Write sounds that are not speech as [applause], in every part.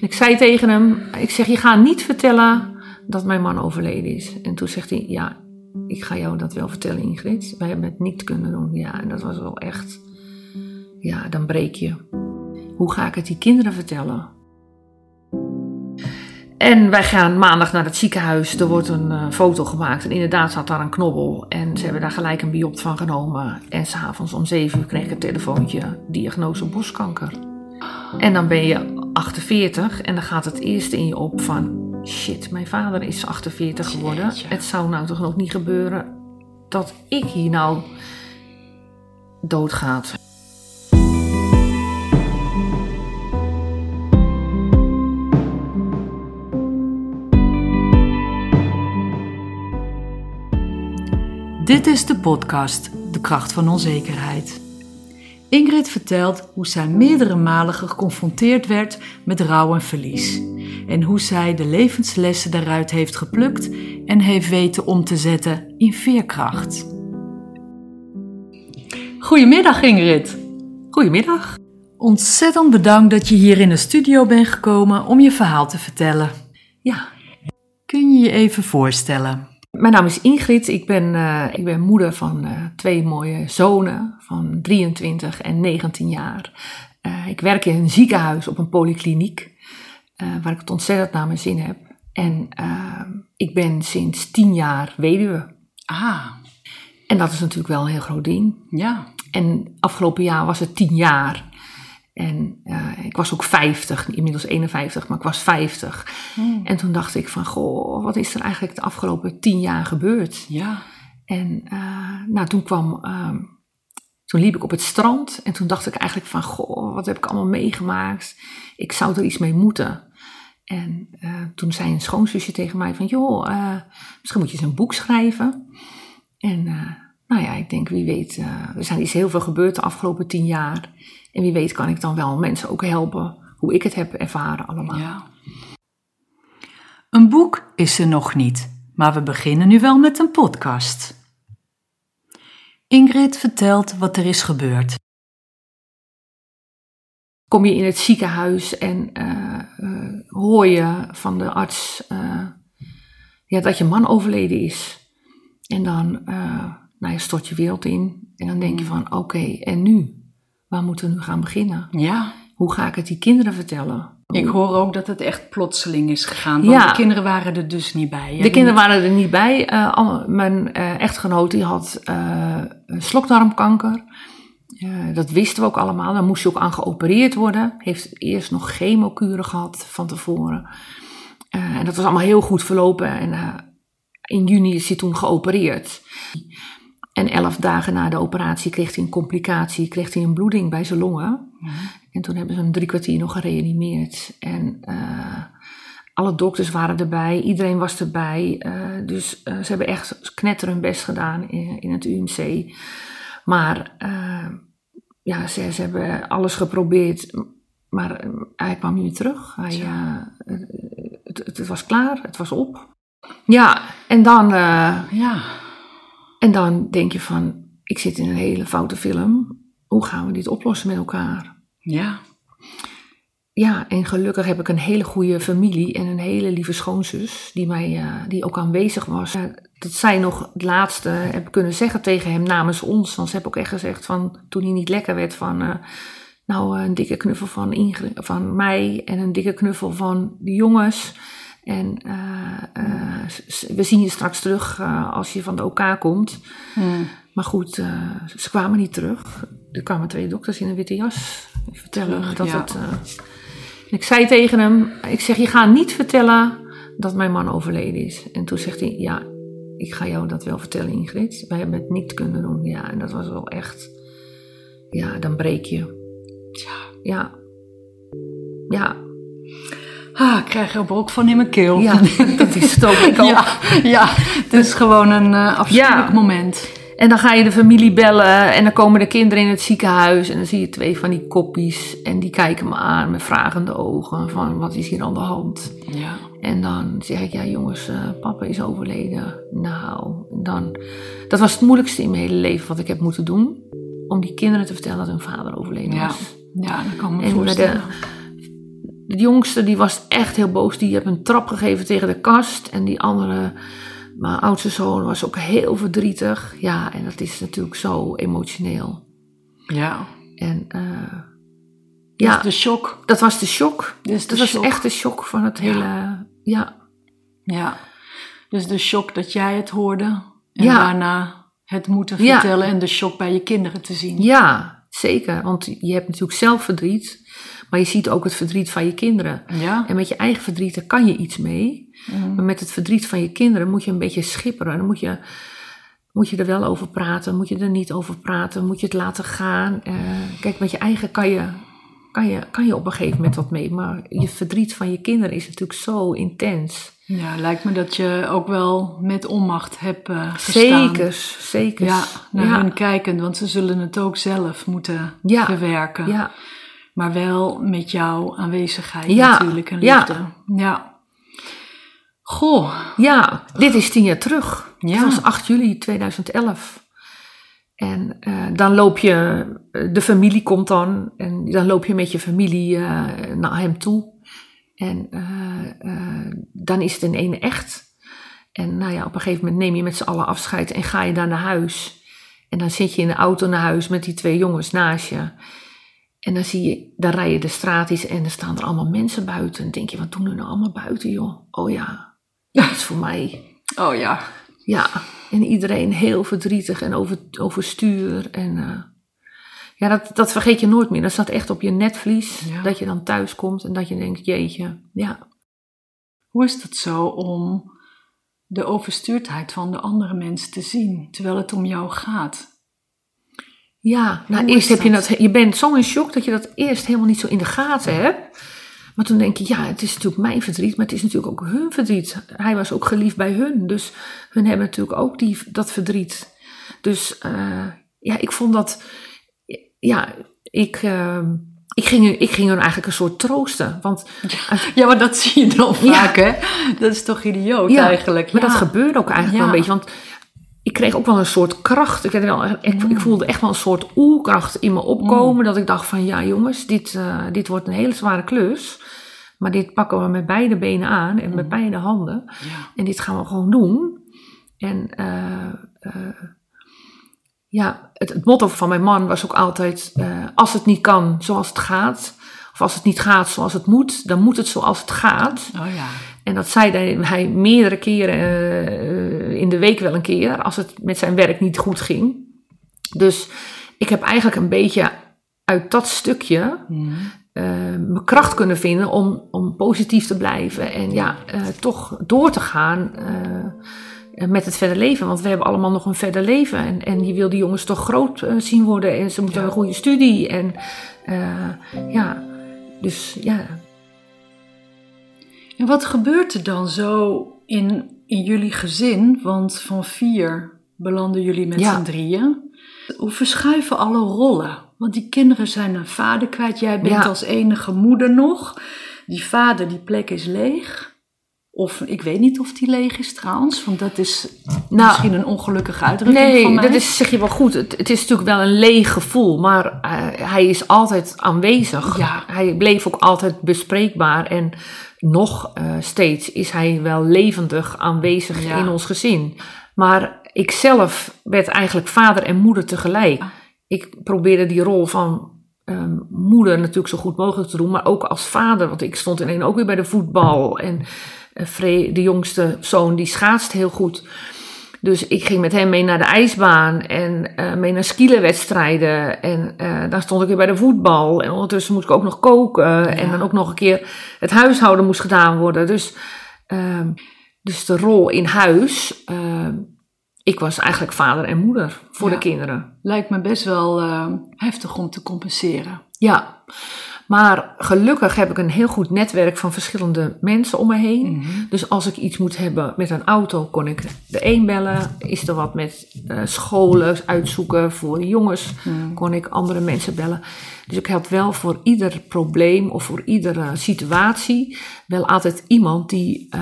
Ik zei tegen hem, ik zeg, je gaat niet vertellen dat mijn man overleden is. En toen zegt hij, ja, ik ga jou dat wel vertellen Ingrid. Wij hebben het niet kunnen doen. Ja, en dat was wel echt, ja, dan breek je. Hoe ga ik het die kinderen vertellen? En wij gaan maandag naar het ziekenhuis. Er wordt een uh, foto gemaakt. En inderdaad zat daar een knobbel. En ze hebben daar gelijk een biopt van genomen. En s'avonds om 7 uur kreeg ik een telefoontje. Diagnose borstkanker. En dan ben je 48 en dan gaat het eerste in je op van... Shit, mijn vader is 48 geworden. Jeetje. Het zou nou toch nog niet gebeuren dat ik hier nou doodgaat. Dit is de podcast De kracht van onzekerheid. Ingrid vertelt hoe zij meerdere malen geconfronteerd werd met rouw en verlies. En hoe zij de levenslessen daaruit heeft geplukt en heeft weten om te zetten in veerkracht. Goedemiddag Ingrid. Goedemiddag. Ontzettend bedankt dat je hier in de studio bent gekomen om je verhaal te vertellen. Ja, Kun je je even voorstellen? Mijn naam is Ingrid. Ik ben, eh, ik ben moeder van eh, twee mooie zonen van 23 en 19 jaar. Eh, ik werk in een ziekenhuis op een polykliniek, waar ik het ontzettend naar mijn zin heb. En ik ben sinds 10 jaar weduwe. Ah, En dat is natuurlijk wel een heel groot ding. ja. En afgelopen jaar was het 10 jaar. En ik was ook 50, inmiddels 51, maar ik was 50. En toen dacht ik van, goh, wat is er eigenlijk de afgelopen 10 jaar gebeurd? Ja. En eh, nou, toen kwam, ehm, toen liep ik op het strand en toen dacht ik eigenlijk van, goh, wat heb ik allemaal meegemaakt? Ik zou er iets mee moeten. En eh, toen zei een schoonzusje tegen mij van, joh, eh, misschien moet je eens een boek schrijven. En nou ja, ik denk, wie weet, eh, er zijn iets heel veel gebeurd de afgelopen tien jaar. En wie weet kan ik dan wel mensen ook helpen hoe ik het heb ervaren allemaal. Ja. Een boek is er nog niet, maar we beginnen nu wel met een podcast. Ingrid vertelt wat er is gebeurd. kom je in het ziekenhuis en eh, eh, hoor je van de arts ja, dat je man overleden is. En dan nou, je stort je wereld in. En dan denk je van oké, en nu? Waar moeten we nu gaan beginnen? Ja. Hoe ga ik het die kinderen vertellen? Ik hoor ook dat het echt plotseling is gegaan, want Ja. de kinderen waren er dus niet bij. hè? De kinderen waren er niet bij. Eh, mijn eh, echtgenoot die had eh, slokdarmkanker. Dat wisten we ook allemaal. Daar moest hij ook aan geopereerd worden. Heeft eerst nog chemokuren gehad van tevoren. En dat was allemaal heel goed verlopen. En in juni is hij toen geopereerd. En elf dagen na de operatie kreeg hij een complicatie. Kreeg hij een bloeding bij zijn longen. En toen hebben ze hem drie kwartier nog gereanimeerd. En eh, alle dokters waren erbij, iedereen was erbij. eh, dus eh, ze hebben echt knetter hun best gedaan in, in het UMC. Maar ja, ze, ze hebben alles geprobeerd. Maar hij kwam niet meer terug. Hij, het, het, het was klaar, het was op. Ja, en dan, Ja. En dan denk je van, ik zit in een hele foute film. Hoe gaan we dit oplossen met elkaar? Ja. Ja, en gelukkig heb ik een hele goede familie en een hele lieve schoonzus die, mij, eh, die ook aanwezig was. Dat zij nog het laatste heb kunnen zeggen tegen hem namens ons. Want ze hebben ook echt gezegd van toen hij niet lekker werd van... eh, nou, een dikke knuffel van, Ingrid, van mij en een dikke knuffel van de jongens. En eh, eh, we zien je straks terug eh, als je van de OK komt. Hm. Maar goed, ze kwamen niet terug. Er kwamen twee dokters in een witte jas vertellen Terug, dat ja. het. en ik zei tegen hem: Ik zeg, je gaat niet vertellen dat mijn man overleden is. En toen zegt hij: Ja, ik ga jou dat wel vertellen, Ingrid. Wij hebben het niet kunnen doen. Ja, en dat was wel echt. Ja, dan breek je. Tja. Ja. Ja, Ah, ik krijg er ook van in mijn keel. ja [laughs] dat is het ook. [laughs] Ik ook. ja, ja, het is gewoon een eh afschuwelijk Ja. moment. En dan ga je de familie bellen en dan komen de kinderen in het ziekenhuis en dan zie je twee van die koppies en die kijken me aan met vragende ogen van wat is hier aan de hand. Ja. En dan zeg ik, ja jongens, eh, papa is overleden. Nou, dan, dat was het moeilijkste in mijn hele leven wat ik heb moeten doen. Om die kinderen te vertellen dat hun vader overleden Ja. was. Ja, dat kan me En voorstellen. de, de jongste die was echt heel boos. Die heeft een trap gegeven tegen de kast. En die andere, mijn oudste zoon, was ook heel verdrietig. Ja, en dat is natuurlijk zo emotioneel. Ja. En eh, Ja. de shock. dat was de shock. Dus de Dat was shock. echt de shock van het hele... Ja, Ja. Dus de shock dat jij het hoorde. En Ja. daarna het moeten Ja. vertellen. En de shock bij je kinderen te zien. ja, zeker. Want je hebt natuurlijk zelf verdriet. Maar je ziet ook het verdriet van je kinderen. Ja. En met je eigen verdriet, daar kan je iets mee. Mhm. Maar met het verdriet van je kinderen moet je een beetje schipperen. Dan moet je, moet je er wel over praten, moet je er niet over praten, moet je het laten gaan. Eh, kijk, met je eigen kan je, kan, je, kan je op een gegeven moment wat mee. Maar je verdriet van je kinderen is natuurlijk zo intens. Ja, lijkt me dat je ook wel met onmacht hebt eh gestaan. Zeker, zeker. Ja, naar ja, hun kijkend, want ze zullen het ook zelf moeten Ja. verwerken. ja, Maar wel met jouw aanwezigheid Ja, natuurlijk en ja. liefde. Ja. Goh, ja, dit is tien jaar terug. Ja. Het was 8 juli 2011. En eh, dan loop je, de familie komt dan, en dan loop je met je familie eh, naar hem toe. En eh, eh, dan is het in ene echt. En nou ja, op een gegeven moment neem je met z'n allen afscheid en ga je daar naar huis. En dan zit je in de auto naar huis met die twee jongens naast je. En dan zie je, dan rij je de straat en er staan er allemaal mensen buiten. En dan denk je, wat doen er nou allemaal buiten, joh? Oh ja, dat is voor mij. oh ja. Ja, en iedereen heel verdrietig en over, overstuur. En eh, ja, dat, dat vergeet je nooit meer. Dat staat echt op je netvlies. Ja. Dat je dan thuis komt en dat je denkt, jeetje, ja. Hoe is het zo om de overstuurdheid van de andere mensen te zien, terwijl het om jou gaat? Ja, nou Hoe eerst heb je dat? je bent zo in shock dat je dat eerst helemaal niet zo in de gaten hebt. Maar toen denk je, ja, het is natuurlijk mijn verdriet, maar het is natuurlijk ook hun verdriet. Hij was ook geliefd bij hun, dus hun hebben natuurlijk ook die, dat verdriet. Dus eh, ja, ik vond dat, ja, ik, eh, ik, ging, ik ging hun eigenlijk een soort troosten. Want Ja, maar dat zie je dan Ja. vaak, hè? Dat is toch idioot Ja, eigenlijk? Maar dat gebeurde ook eigenlijk wel een beetje. Want ik kreeg ook wel een soort kracht. Ik, wel, ik, Mm. ik voelde echt wel een soort oerkracht in me opkomen. Dat ik dacht van ja jongens, dit, eh, dit wordt een hele zware klus. Maar dit pakken we met beide benen aan en Mm. met beide handen. Ja. En dit gaan we gewoon doen. En eh, eh, ja, het, het motto van mijn man was ook altijd: als het niet kan zoals het gaat, of als het niet gaat zoals het moet, dan moet het zoals het gaat. Oh ja. En dat zei hij, meerdere keren eh, in de week wel een keer, als het met zijn werk niet goed ging. Dus ik heb eigenlijk een beetje uit dat stukje Mhm. eh, mijn kracht kunnen vinden om, om positief te blijven. En ja, eh, toch door te gaan eh, met het verder leven. Want we hebben allemaal nog een verder leven. En, en je wil die jongens toch groot eh, zien worden. En ze moeten Ja. een goede studie. En eh, ja, dus ja. En wat gebeurt er dan zo in, in jullie gezin? Want van vier belanden jullie met Ja. z'n drieën. Hoe verschuiven alle rollen? Want die kinderen zijn een vader kwijt. Jij bent Ja. als enige moeder nog. Die vader, die plek is leeg. Of ik weet niet of die leeg is trouwens. Want dat is Nou, misschien een ongelukkige uitdrukking van Nee, mij. dat is, zeg je wel goed. Het, het is natuurlijk wel een leeg gevoel, maar eh, hij is altijd aanwezig. Ja. Hij bleef ook altijd bespreekbaar en nog eh, steeds is hij wel levendig aanwezig Ja. in ons gezin. Maar ik zelf werd eigenlijk vader en moeder tegelijk. Ah. Ik probeerde die rol van ehm, moeder natuurlijk zo goed mogelijk te doen, maar ook als vader. Want ik stond ineens ook weer bij de voetbal en eh, de jongste zoon, die schaatst heel goed. Dus ik ging met hem mee naar de ijsbaan en eh, mee naar skielerwedstrijden. En eh dan stond ik weer bij de voetbal. En ondertussen moest ik ook nog koken. En dan ook nog een keer het huishouden moest gedaan worden. Dus, ehm, dus de rol in huis. ehm, ik was eigenlijk vader en moeder voor Ja. de kinderen. Lijkt me best wel heftig om te compenseren. Ja, maar gelukkig heb ik een heel goed netwerk van verschillende mensen om me heen. Mhm. Dus als ik iets moet hebben met een auto, kon ik de een bellen. Is er wat met eh, scholen uitzoeken voor jongens, Mhm. kon ik andere mensen bellen. Dus ik had wel voor ieder probleem of voor iedere situatie wel altijd iemand die eh,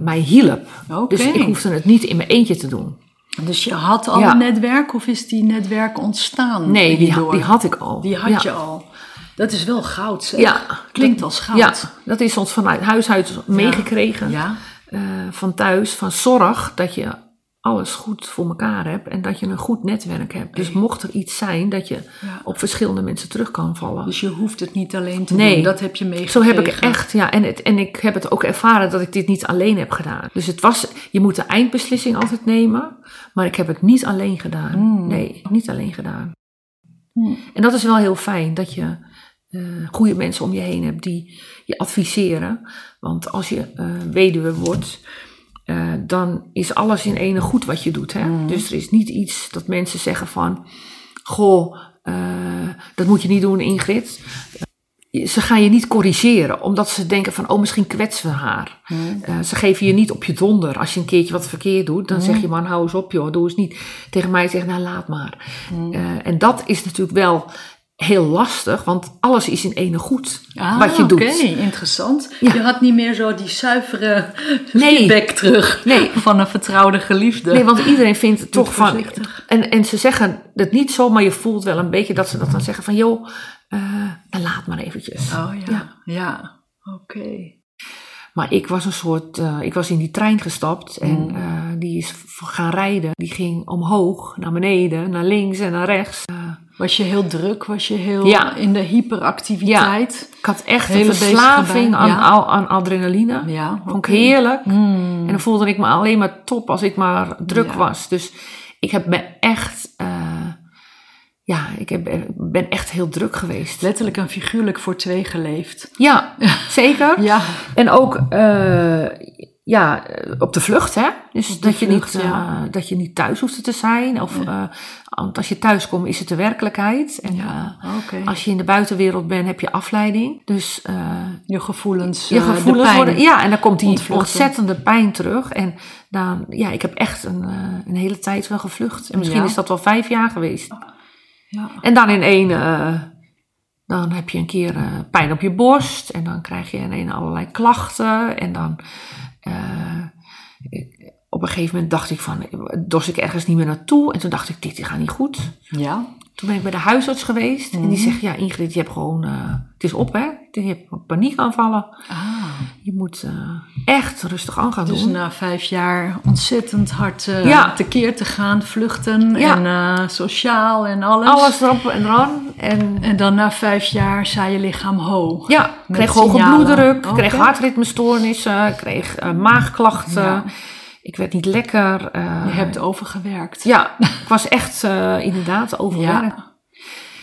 mij hielp. Dus ik hoefde het niet in mijn eentje te doen. Dus je had al Ja. een netwerk of is die netwerk ontstaan? Nee, die, had ik al. Die had Ja. je al. Dat is wel goud, zeg. Ja, Klinkt dat- als goud. Ja, dat is ons vanuit huis uit meegekregen. Ja. eh, van thuis. Van zorg dat je alles goed voor elkaar hebt. En dat je een goed netwerk hebt. Dus mocht er iets zijn dat je Ja. op verschillende mensen terug kan vallen. Dus je hoeft het niet alleen te Nee. doen. Dat heb je Zo meegekregen. heb ik echt, ja. En, het, en ik heb het ook ervaren dat ik dit niet alleen heb gedaan. Dus het was, je moet de eindbeslissing altijd nemen. Maar ik heb het niet alleen gedaan. Mm. Nee, niet alleen gedaan. Mm. En dat is wel heel fijn, dat je eh, goede mensen om je heen hebt die je adviseren. Want als je eh, weduwe wordt, eh, dan is alles in ene goed wat je doet. Hè? Mm. Dus er is niet iets dat mensen zeggen van... Goh, dat moet je niet doen Ingrid. Ze gaan je niet corrigeren, omdat ze denken van... Oh, misschien kwetsen we haar. Mm. Eh, ze geven je niet op je donder. Als je een keertje wat verkeerd doet, dan zeg je man, hou eens op joh. Doe eens niet tegen mij zeggen, nou laat maar. En dat is natuurlijk wel heel lastig, want alles is in ene goed Ah, wat je oké, doet. interessant. Ja. Je had niet meer zo die zuivere Nee. feedback terug Nee. van een vertrouwde geliefde. Nee, want iedereen vindt het toch van... En, en ze zeggen het niet zo, maar je voelt wel een beetje dat ze dat dan zeggen van... joh, eh, dan laat maar eventjes. Oh ja, Ja. ja. Oké. Maar ik was een soort, eh, ik was in die trein gestapt en Mm. eh, die is gaan rijden. Die ging omhoog, naar beneden, naar links en naar rechts. Was je heel druk? Was je heel Ja. in de hyperactiviteit? ik had echt een verslaving aan, ja. aan adrenaline. Ja. Vond ik heerlijk. Mm. En dan voelde ik me alleen maar top als ik maar druk was. Dus ik heb me echt, eh, ja, ik heb, ben echt heel druk geweest. Letterlijk en figuurlijk voor twee geleefd. Ja, [laughs] zeker. Ja. En ook eh, ja, op de vlucht, hè? Dus dat, je vlucht, niet, ja. eh, dat je niet thuis hoeft te zijn. Of, eh, want als je thuis komt, is het de werkelijkheid. En Ja, eh, als je in de buitenwereld bent, heb je afleiding. Dus eh, Je gevoelens, je eh, de gevoelens pijn. worden... Ja, en dan komt die ontvluchten. ontzettende pijn terug. En dan, ja, ik heb echt een, eh, een hele tijd wel gevlucht. En misschien is dat wel vijf jaar geweest. Ja. En dan in één, eh, dan heb je een keer eh, pijn op je borst en dan krijg je in één allerlei klachten. En dan eh, op een gegeven moment dacht ik van, dorst ik ergens niet meer naartoe. En toen dacht ik, dit gaat niet goed. ja. Toen ben ik bij de huisarts geweest en die Mhm. zegt, ja Ingrid, je hebt gewoon, eh, het is op hè. Je hebt paniekaanvallen. Ah. Je moet eh, echt rustig aan gaan Dus doen. na vijf jaar ontzettend hard eh Ja. tekeer te gaan, vluchten Ja. en sociaal en alles. Alles erop en eraan. En En dan na vijf jaar zei je lichaam ho. Ja, kreeg hoge bloeddruk, Oké. kreeg hartritmestoornissen, kreeg maagklachten. Ja. Ik werd niet lekker. eh, Je hebt overgewerkt. Ja, ik was echt eh, inderdaad overwerkt. Ja.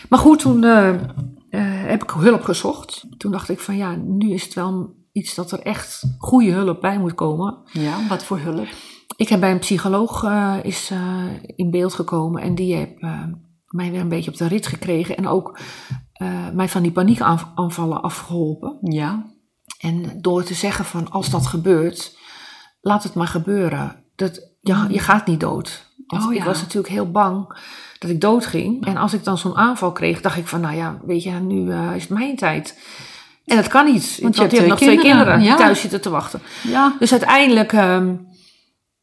Maar goed, toen eh, eh, heb ik hulp gezocht. Toen dacht ik van ja, nu is het wel iets dat er echt goede hulp bij moet komen. Ja, wat voor hulp? Ik heb bij een psycholoog eh, is, eh, in beeld gekomen en die heeft eh, mij weer een beetje op de rit gekregen. En ook eh, mij van die paniekaanvallen afgeholpen. Ja. En door te zeggen van als dat gebeurt, laat het maar gebeuren. Dat, ja, je gaat niet dood. Want Oh, ik ja. was natuurlijk heel bang dat ik dood ging. En als ik dan zo'n aanval kreeg, dacht ik van nou ja, weet je, nu eh, is het mijn tijd. En dat kan niet. Want je hebt je hebt nog twee twee kinderen, ja. thuis zitten te wachten. Ja. Dus uiteindelijk ehm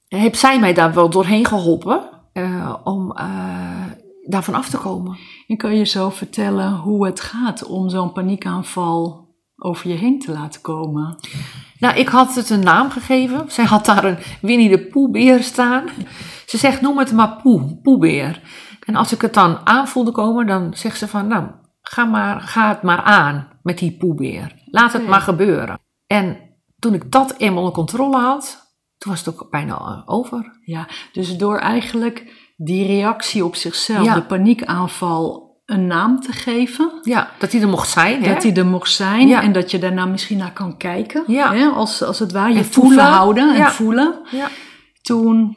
heeft zij mij daar wel doorheen geholpen eh, om eh, daarvan af te komen. En kan je zo vertellen hoe het gaat om zo'n paniekaanval over je heen te laten komen? Nou, ik had het een naam gegeven. Zij had daar een Winnie de Poebeer staan. Ze zegt, noem het maar Poe, Poebeer. En als ik het dan aan voelde komen, dan zegt ze van, nou, ga, maar, ga het maar aan met die Poebeer. Laat het maar gebeuren. En toen ik dat eenmaal onder controle had, toen was het ook bijna eh, over. Ja, dus door eigenlijk die reactie op zichzelf, Ja. de paniekaanval, een naam te geven. Ja, dat hij er mocht zijn. hè? Dat die er mocht zijn Ja. en dat je daarna misschien naar kan kijken. Ja. Hè? Als, als het ware je En voelen houden en Ja. voelen. Ja, Toen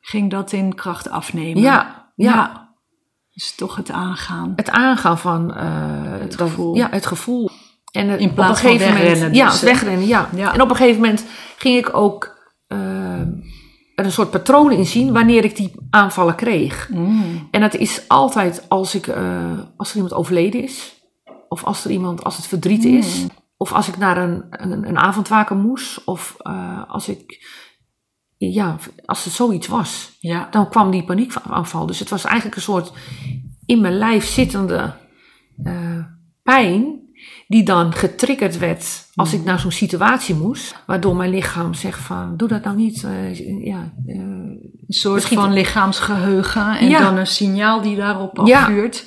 ging dat in kracht afnemen. ja, ja. Dus toch het aangaan. het aangaan van eh, Het dat- gevoel. ja, het gevoel. En het- In plaats op een van gegeven wegrennen moment, ja, dus, hè? wegrennen, ja. Ja. En op een gegeven moment ging ik ook eh, er een soort patroon in zien wanneer ik die aanvallen kreeg. Mm. En dat is altijd als, ik, eh, als er iemand overleden is, of als er iemand, als het verdriet is, of als ik naar een, een, een avondwaken moest, of eh, als ik, ja, als het zoiets was Ja. dan kwam die paniekaanval. Dus het was eigenlijk een soort in mijn lijf zittende eh, pijn die dan getriggerd werd als ik naar zo'n situatie moest. Waardoor mijn lichaam zegt van, doe dat nou niet. eh, ja, eh, Een soort Misschien- van lichaamsgeheugen en Ja. dan een signaal die daarop Ja. afvuurt.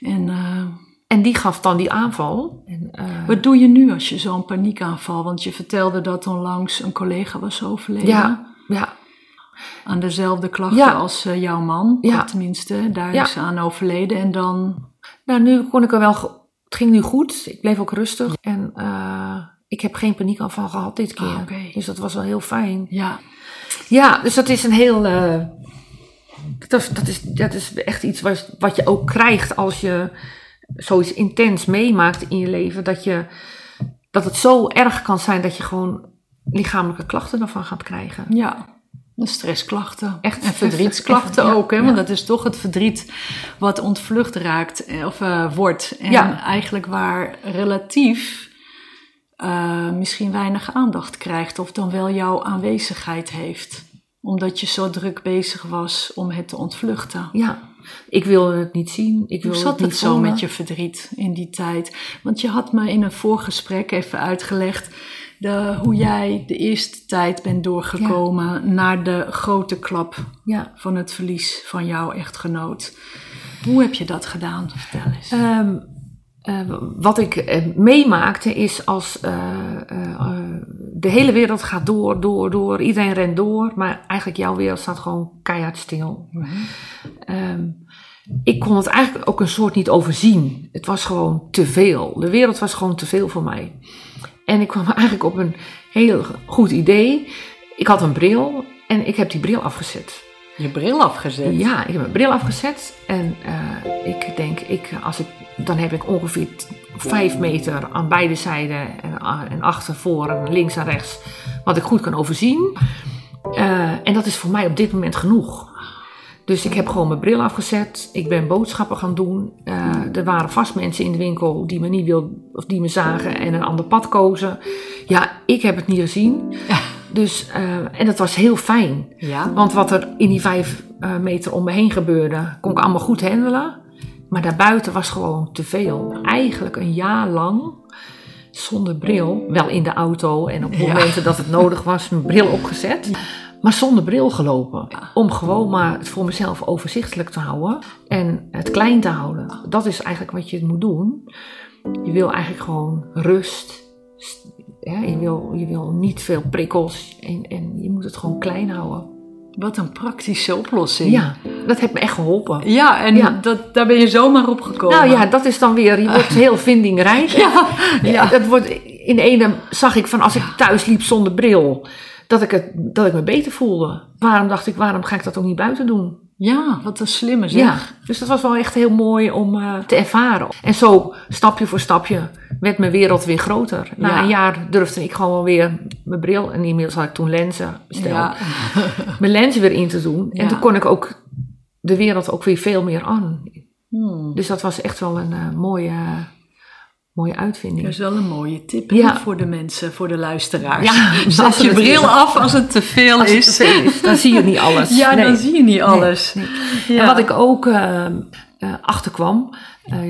En eh, en die gaf dan die aanval. En, eh, wat doe je nu als je zo'n paniekaanval? Want je vertelde dat onlangs een collega was overleden. ja, ja, Aan dezelfde klachten als eh, jouw man. Ja. Tenminste, daar is ze aan overleden. En dan, nou nu kon ik er wel, het ging nu goed. Ik bleef ook rustig. En eh, ik heb geen paniekaanval gehad dit keer. Ah. Dus dat was wel heel fijn. ja, Ja, dus dat is een heel. eh, dat, is, dat, is, dat is echt iets wat, wat je ook krijgt als je zoiets intens meemaakt in je leven. Dat, je, dat het zo erg kan zijn dat je gewoon lichamelijke klachten ervan gaat krijgen. ja. De stressklachten. Echt en verdrietsklachten echt, ook. Hè? ja. Want dat is toch het verdriet wat ontvlucht raakt. eh, Of eh, wordt. En Ja. eigenlijk waar relatief eh, misschien weinig aandacht krijgt. Of dan wel jouw aanwezigheid heeft. Omdat je zo druk bezig was om het te ontvluchten. Ja, ik wilde het niet zien. Ik Hoe zat het niet het zo met je verdriet in die tijd? Want je had me in een voorgesprek even uitgelegd de, hoe jij de eerste tijd bent doorgekomen naar de grote klap Ja. van het verlies van jouw echtgenoot. Hoe heb je dat gedaan? Vertel eens. Ehm, eh, wat ik eh, meemaakte is als eh, de hele wereld gaat door, door, door. Iedereen rent door, maar eigenlijk jouw wereld staat gewoon keihard stil. Ehm, ik kon het eigenlijk ook een soort niet overzien. Het was gewoon te veel. De wereld was gewoon te veel voor mij. En ik kwam [laughs] eigenlijk op een heel goed idee. Ik had een bril en ik heb die bril afgezet. Je bril afgezet? Ja, ik heb mijn bril afgezet en eh, ik denk, ik, als ik, dan heb ik ongeveer vijf meter aan beide zijden en, a- en achter, voor en links en rechts, wat ik goed kan overzien. Eh, en dat is voor mij op dit moment genoeg. Dus ik heb gewoon mijn bril afgezet. Ik ben boodschappen gaan doen. Eh, er waren vast mensen in de winkel die me niet wilden, of die me zagen en een ander pad kozen. Ja, ik heb het niet gezien. [laughs] Dus, eh, en dat was heel fijn. Ja. Want wat er in die vijf eh, meter om me heen gebeurde, kon ik allemaal goed handelen. Maar daarbuiten was gewoon te veel. Eigenlijk een jaar lang zonder bril. Wel in de auto en op Ja. momenten dat het nodig was, mijn bril opgezet. Maar zonder bril gelopen. Om gewoon maar het voor mezelf overzichtelijk te houden. En het klein te houden. Dat is eigenlijk wat je moet doen. Je wil eigenlijk gewoon rust. Ja, je, wil, je wil niet veel prikkels. En, en je moet het gewoon klein houden. Wat een praktische oplossing. Ja, dat heeft me echt geholpen. Ja, en Ja. Dat, daar ben je zomaar op gekomen. Nou ja, dat is dan weer, je wordt [laughs] heel vindingrijk. Ja, ja. Dat wordt, in de ene zag ik van als ik thuis liep zonder bril, dat ik, het, dat ik me beter voelde. Waarom dacht ik, waarom ga ik dat ook niet buiten doen? Ja, wat een slimme zeg. Ja, dus dat was wel echt heel mooi om eh, te ervaren. En zo, stapje voor stapje, werd mijn wereld weer groter. Na Ja. een jaar durfde ik gewoon wel weer mijn bril, en inmiddels had ik toen lenzen besteld, Ja. [laughs] mijn lenzen weer in te doen. En toen kon ik ook de wereld ook weer veel meer aan. Hmm. Dus dat was echt wel een eh, mooie, mooie uitvinding. Dat is wel een mooie tip Ja. voor de mensen, voor de luisteraars. Ja, Zet ze je bril af als het te veel is. te veel is, dan zie je niet alles. Ja, Nee. dan zie je niet alles. Nee, Ja. En wat ik ook eh, eh, achterkwam, eh,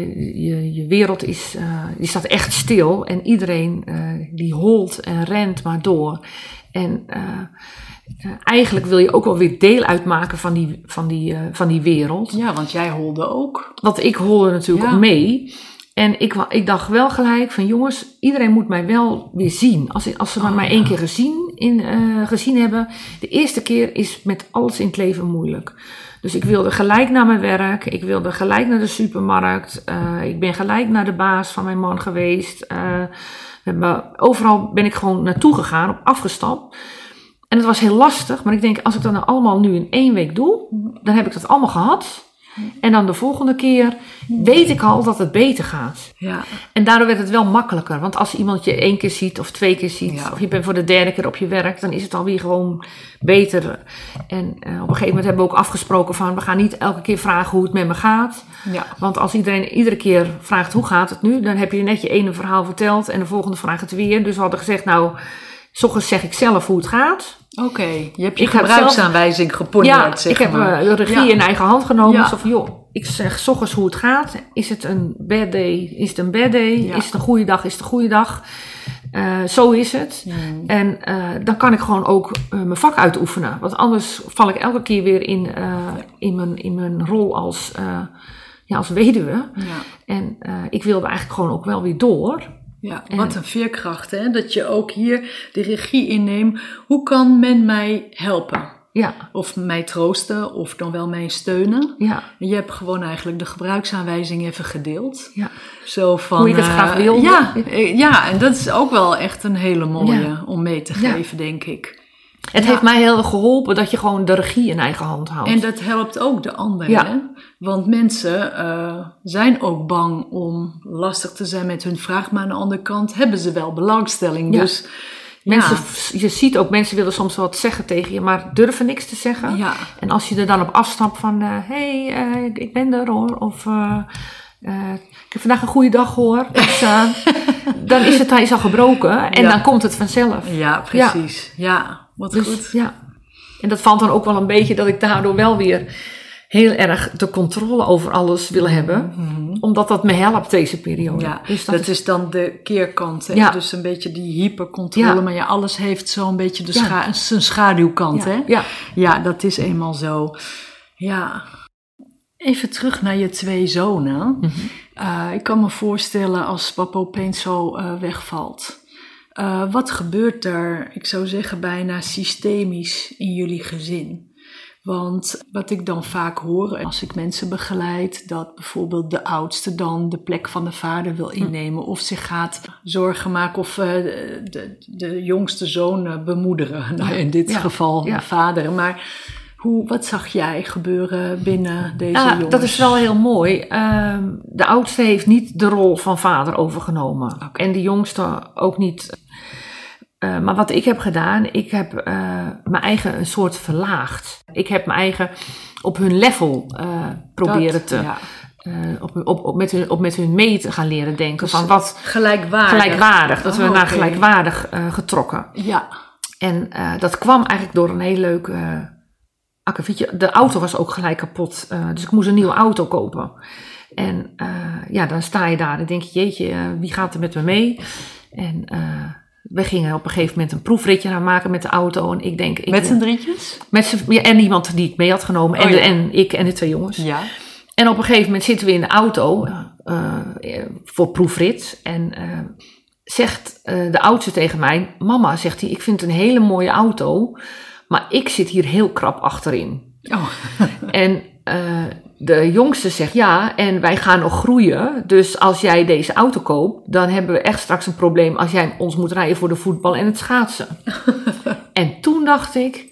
je, je wereld is, die staat echt stil en iedereen die holt en rent maar door. En eigenlijk wil je ook wel weer deel uitmaken van die, van die, van die wereld. Ja, want jij holde ook. Want ik holde natuurlijk Ja. mee. En ik, ik dacht wel gelijk van jongens, iedereen moet mij wel weer zien. Als, als ze maar Oh, mij ja. één keer gezien, in, eh, gezien hebben. De eerste keer is met alles in het leven moeilijk. Dus ik wilde gelijk naar mijn werk. Ik wilde gelijk naar de supermarkt. eh, ik ben gelijk naar de baas van mijn man geweest. eh, overal ben ik gewoon naartoe gegaan, op afgestapt. En het was heel lastig, maar ik denk, als ik dat nou allemaal nu in één week doe, dan heb ik dat allemaal gehad. En dan de volgende keer weet ik al dat het beter gaat. Ja. En daardoor werd het wel makkelijker. Want als iemand je één keer ziet of twee keer ziet, Ja. of je bent voor de derde keer op je werk, dan is het alweer gewoon beter. En eh, op een gegeven moment hebben we ook afgesproken van, we gaan niet elke keer vragen hoe het met me gaat. Ja. Want als iedereen iedere keer vraagt hoe gaat het nu, dan heb je net je ene verhaal verteld en de volgende vraagt het weer. Dus we hadden gezegd, nou, s ochtends zeg ik zelf hoe het gaat. Oké, je hebt je Ik gebruiksaanwijzing geponeerd, ja, ik heb maar. eh, de regie Ja. in eigen hand genomen. Ja. Zo van, joh, ik zeg s ochtends hoe het gaat. Is het een bad day? Is het een bad day? Ja. Is het een goede dag? Is het een goede dag? Eh, zo is het. En eh, dan kan ik gewoon ook mijn vak uitoefenen. Want anders val ik elke keer weer in, in, mijn, in mijn rol als, ja, als weduwe. Ja. En ik wilde eigenlijk gewoon ook wel weer door. Ja, wat een veerkracht, hè? Dat je ook hier de regie inneemt. Hoe kan men mij helpen? Ja, Of mij troosten, of dan wel mij steunen? ja, je hebt gewoon eigenlijk de gebruiksaanwijzing even gedeeld. ja. Zo van, Hoe het eh, graag wilde. Ja, eh, ja, en dat is ook wel echt een hele mooie Ja. om mee te geven, denk ik. Het Ja. heeft mij heel erg geholpen dat je gewoon de regie in eigen hand houdt. En dat helpt ook de anderen. Ja. Want mensen eh, zijn ook bang om lastig te zijn met hun vraag. Maar aan de andere kant hebben ze wel belangstelling. Ja. Dus Mensen. Je ziet ook, mensen willen soms wat zeggen tegen je, maar durven niks te zeggen. Ja. En als je er dan op afstapt van, hé, hey, eh, ik- ik ben er hoor. Of, eh, eh, ik heb vandaag een goede dag hoor. [laughs] Dus, eh, dan is het ijs al gebroken en Ja. dan komt het vanzelf. ja, precies. Ja, wat Dus goed. ja. En dat valt dan ook wel een beetje dat ik daardoor wel weer heel erg de controle over alles wil hebben. Omdat dat me helpt deze periode. Mhm. Ja, dus dat, dat, is, is dan de keerkant. Hè? Ja. Dus een beetje die hypercontrole. Ja. Maar ja, alles heeft zo'n beetje de scha- zijn schaduwkant. ja, Hè? ja. Ja, dat is eenmaal zo. Ja. Even terug naar je twee zonen. Mhm. Eh, ik kan me voorstellen als papa opeens zo eh, wegvalt. Eh, wat gebeurt er, ik zou zeggen, bijna systemisch in jullie gezin? Want wat ik dan vaak hoor als ik mensen begeleid, dat bijvoorbeeld de oudste dan de plek van de vader wil innemen of zich gaat zorgen maken of eh, de, de jongste zoon eh, bemoederen. [laughs] Nou, in dit Ja. geval Ja. de vader. Maar hoe, wat zag jij gebeuren binnen deze Ja, jongens? dat is wel heel mooi. Ehm, de oudste heeft niet de rol van vader overgenomen. En de jongste ook niet. Eh, maar wat ik heb gedaan, ik heb eh, mijn eigen een soort verlaagd. Ik heb mijn eigen op hun level eh, proberen Dat, te. ja. op, op, op, met hun, op met hun mee te gaan leren denken. Dus van wat Gelijkwaardig. gelijkwaardig. Dat we Oh, naar gelijkwaardig getrokken. Ja, En dat kwam eigenlijk door een heel leuk akkefietje. De auto was ook gelijk kapot. eh, dus ik moest een nieuwe auto kopen. En eh, ja, dan sta je daar en denk je, jeetje, eh, wie gaat er met me mee? En we gingen op een gegeven moment een proefritje gaan maken met de auto. En ik denk, ik, met z'n drietjes? met z'n- ja, en iemand die ik mee had genomen. en, Oh, de- en ik en de twee jongens. Ja. En op een gegeven moment zitten we in de auto voor proefrit. En zegt de oudste tegen mij: Mama, zegt hij, ik vind het een hele mooie auto. Maar ik zit hier heel krap achterin. Oh. [laughs] En eh, de jongste zegt ja, en wij gaan nog groeien. Dus als jij deze auto koopt, dan hebben we echt straks een probleem als jij ons moet rijden voor de voetbal en het schaatsen. [laughs] en toen dacht ik,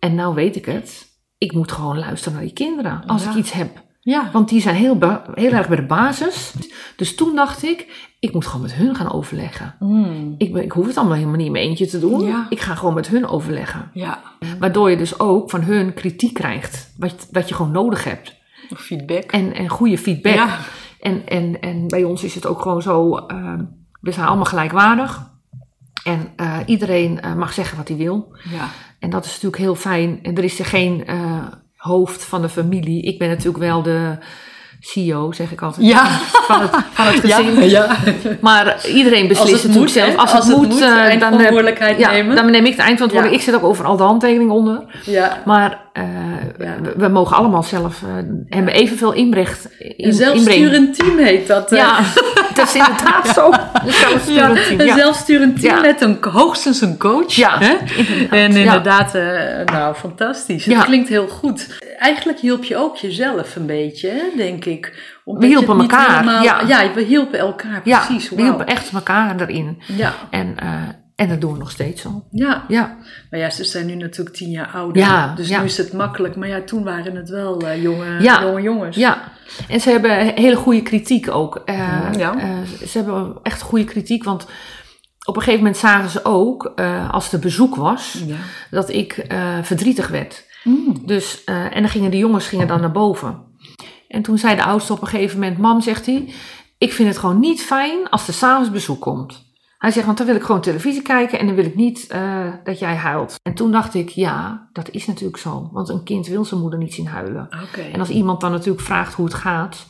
en nou weet ik het, ik moet gewoon luisteren naar die kinderen als Ja. ik iets heb. Ja. Want die zijn heel, heel erg bij de basis. Dus toen dacht ik, ik moet gewoon met hun gaan overleggen. Mm. Ik, ben, ik hoef het allemaal helemaal niet in mijn eentje te doen. Ja. Ik ga gewoon met hun overleggen. Ja. Waardoor je dus ook van hun kritiek krijgt. Wat, wat je gewoon nodig hebt. Feedback. En, en goede feedback. Ja. En, en, en bij ons is het ook gewoon zo, eh, we zijn allemaal gelijkwaardig. En eh, iedereen eh, mag zeggen wat hij wil. Ja. En dat is natuurlijk heel fijn. En er is er geen eh, hoofd van de familie. Ik ben natuurlijk wel de CEO, zeg ik altijd. Ja. Van het, van het [laughs] gezin. ja. Maar iedereen beslist Als het moet, zelf. Als, Als het het moet, moet, eh, dan, heb- eindverantwoordelijkheid ja, nemen. dan neem ik de eindverantwoordelijkheid. Ik zet ook overal de handtekening onder. ja. Maar eh, Ja. we, we mogen allemaal zelf uh, hebben evenveel inbrecht. In, Een zelfsturend team heet dat. eh. Ja, [laughs] dat is inderdaad zo. Een zelfsturend team. Een Ja. zelfsturend team met een, hoogstens een coach. Ja, hè? inderdaad. En inderdaad, eh, nou fantastisch. Het klinkt heel goed. Eigenlijk hielp je ook jezelf een beetje, hè, denk ik. Omdat We hielpen elkaar, helemaal- ja. ja, we hielpen elkaar, Ja, precies. we hielpen echt elkaar erin. Ja, En, eh, en dat doen we nog steeds zo. ja. Ja, Maar ja, ze zijn nu natuurlijk tien jaar ouder. Ja, dus ja. nu is het makkelijk. Maar ja, toen waren het wel eh, jonge, Ja. jonge jongens. ja. En ze hebben hele goede kritiek ook. Eh, Ja. eh, ze hebben echt goede kritiek, want op een gegeven moment zagen ze ook, als er bezoek was, dat ik verdrietig werd. Mm. Dus, en dan gingen de jongens gingen dan naar boven. En toen zei de oudste op een gegeven moment: Mam, zegt hij, ik vind het gewoon niet fijn als er s'avonds bezoek komt. Hij zegt, want dan wil ik gewoon televisie kijken en dan wil ik niet eh, dat jij huilt. En toen dacht ik, ja, dat is natuurlijk zo. Want een kind wil zijn moeder niet zien huilen. En als iemand dan natuurlijk vraagt hoe het gaat,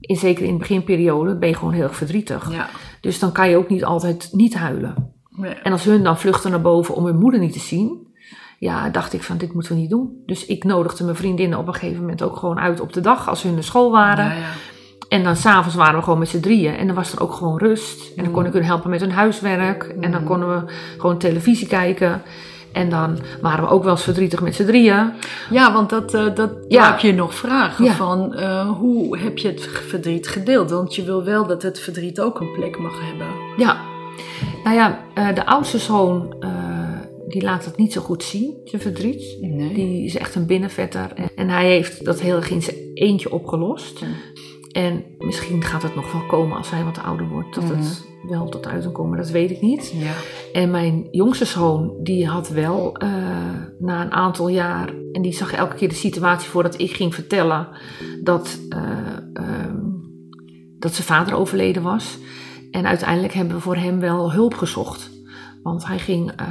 in, zeker in de beginperiode, ben je gewoon heel erg verdrietig. Ja. Dus dan kan je ook niet altijd niet huilen. Nee. En als hun dan vluchten naar boven om hun moeder niet te zien, ja, dacht ik van dit moeten we niet doen. Dus ik nodigde mijn vriendinnen op een gegeven moment ook gewoon uit op de dag als hun naar school waren. Ja, ja. En dan s'avonds waren we gewoon met z'n drieën. En dan was er ook gewoon rust. En dan kon ik hun helpen met hun huiswerk. En dan konden we gewoon televisie kijken. En dan waren we ook wel eens verdrietig met z'n drieën. Ja, want dat, eh, dat Ja. heb je nog vragen Ja. van eh, hoe heb je het verdriet gedeeld? Want je wil wel dat het verdriet ook een plek mag hebben. Ja. Nou ja, eh, de oudste zoon, die laat het niet zo goed zien, zijn verdriet. Nee. Die is echt een binnenvetter. En, en hij heeft dat heel erg in zijn eentje opgelost. En misschien gaat het nog wel komen als hij wat ouder wordt. Dat het wel tot uit kan komen, dat weet ik niet. Ja. En mijn jongste zoon, die had wel eh, na een aantal jaar... en die zag elke keer de situatie voordat ik ging vertellen... dat, eh, ehm, dat zijn vader overleden was. En uiteindelijk hebben we voor hem wel hulp gezocht. Want hij ging... eh,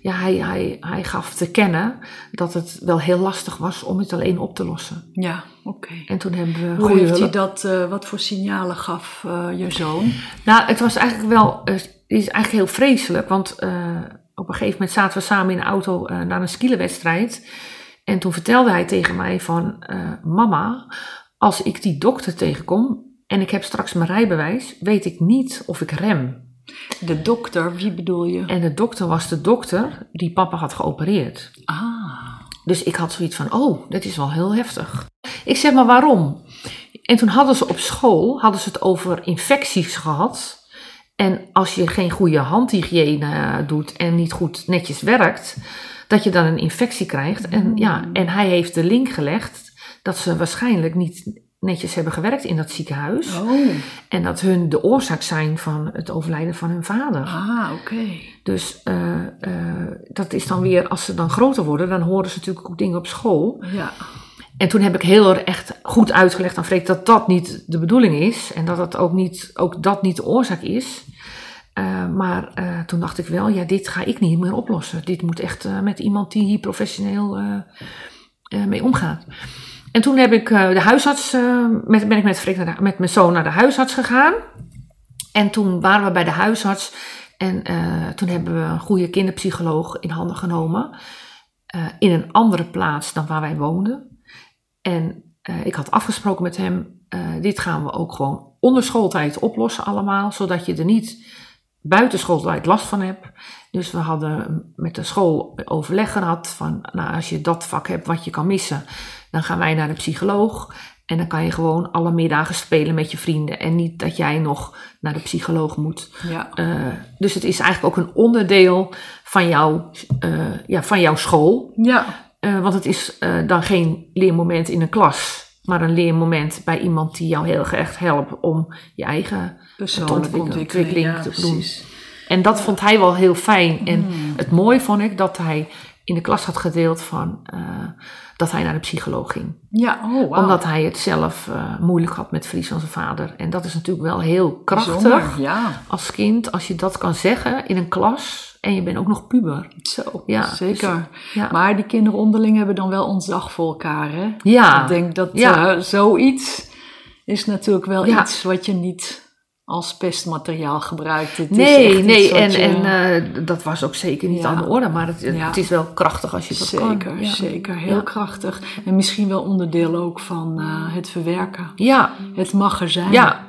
ja, hij, hij, hij gaf te kennen dat het wel heel lastig was om het alleen op te lossen. Ja, oké. En toen hebben we Hoe goede heeft hij dat, eh, wat voor signalen gaf eh, je zoon? Nou, het was eigenlijk wel, eh, het is eigenlijk heel vreselijk, want eh, op een gegeven moment zaten we samen in de auto eh, naar een skielenwedstrijd. En toen vertelde hij tegen mij van, eh, mama, als ik die dokter tegenkom en ik heb straks mijn rijbewijs, weet ik niet of ik rem. De dokter, wie bedoel je? En de dokter was de dokter die papa had geopereerd. Ah, Dus ik had zoiets van, oh, dat is wel heel heftig. Ik zeg maar waarom? En toen hadden ze op school hadden ze het over infecties gehad. En als je geen goede handhygiëne doet en niet goed netjes werkt, dat je dan een infectie krijgt. En, ja, en hij heeft de link gelegd dat ze waarschijnlijk niet netjes hebben gewerkt in dat ziekenhuis. oh, En dat hun de oorzaak zijn van het overlijden van hun vader. ah, oké. Dus eh, eh, dat is dan weer, als ze dan groter worden, dan horen ze natuurlijk ook dingen op school. Ja, En toen heb ik heel erg echt goed uitgelegd aan Freek dat dat niet de bedoeling is. En dat dat ook, niet, ook dat niet de oorzaak is. Eh, maar toen dacht ik wel, ja, dit ga ik niet meer oplossen. Dit moet echt met iemand die hier professioneel mee omgaat. En toen heb ik eh, de huisarts, eh, met, ben ik met, naar met mijn zoon naar de huisarts gegaan. En toen waren we bij de huisarts. En eh, toen hebben we een goede kinderpsycholoog in handen genomen. in een andere plaats dan waar wij woonden. En ik had afgesproken met hem, dit gaan we ook gewoon onder schooltijd oplossen allemaal, zodat je er niet buiten schooltijd last van hebt. Dus we hadden met de school overleg gehad van, nou als je dat vak hebt wat je kan missen, dan gaan wij naar de psycholoog. En dan kan je gewoon alle middagen spelen met je vrienden en niet dat jij nog naar de psycholoog moet. ja. Eh, dus het is eigenlijk ook een onderdeel van, jouw eh, ja, van jouw school. Ja, Eh, want het is dan geen leermoment in een klas, maar een leermoment bij iemand die jou heel erg echt helpt om je eigen. persoonlijke ontwikkeling- ja, te doen. precies. En dat vond hij wel heel fijn. En Hmm. het mooie vond ik dat hij in de klas had gedeeld van eh, dat hij naar de psycholoog ging. Ja, oh. Omdat hij het zelf eh, moeilijk had met verlies van zijn vader. En dat is natuurlijk wel heel krachtig Ja, als kind, als je dat kan zeggen in een klas en je bent ook nog puber. zo, Ja, zeker. Ja, Maar die kinderen onderling hebben dan wel ontzag voor elkaar, hè? ja. Ik denk dat Ja. eh, zoiets is natuurlijk wel iets wat je niet als pestmateriaal gebruikt. Het nee, nee, en, je- en eh, dat was ook zeker niet Ja. aan de orde, maar het, Ja. het is wel krachtig als je dat kan. Zeker, Ja. zeker. Heel Ja. krachtig. En misschien wel onderdeel ook van eh, het verwerken. Ja, Het mag er zijn. ja.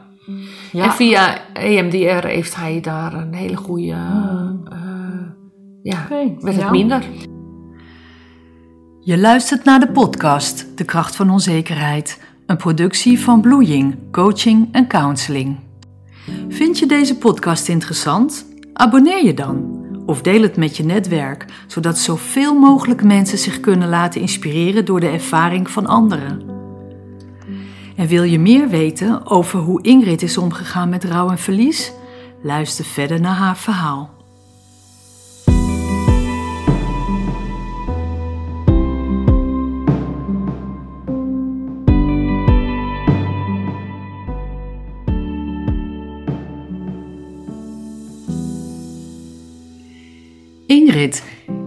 ja. En via EMDR heeft hij daar een hele goede. Hmm. eh, ja, Oké, werd het ja. minder. Je luistert naar de podcast De Kracht van Onzekerheid, een productie van Bloeiing, Coaching en Counseling. Vind je deze podcast interessant? Abonneer je dan. Of deel het met je netwerk, zodat zoveel mogelijk mensen zich kunnen laten inspireren door de ervaring van anderen. En wil je meer weten over hoe Ingrid is omgegaan met rouw en verlies? Luister verder naar haar verhaal.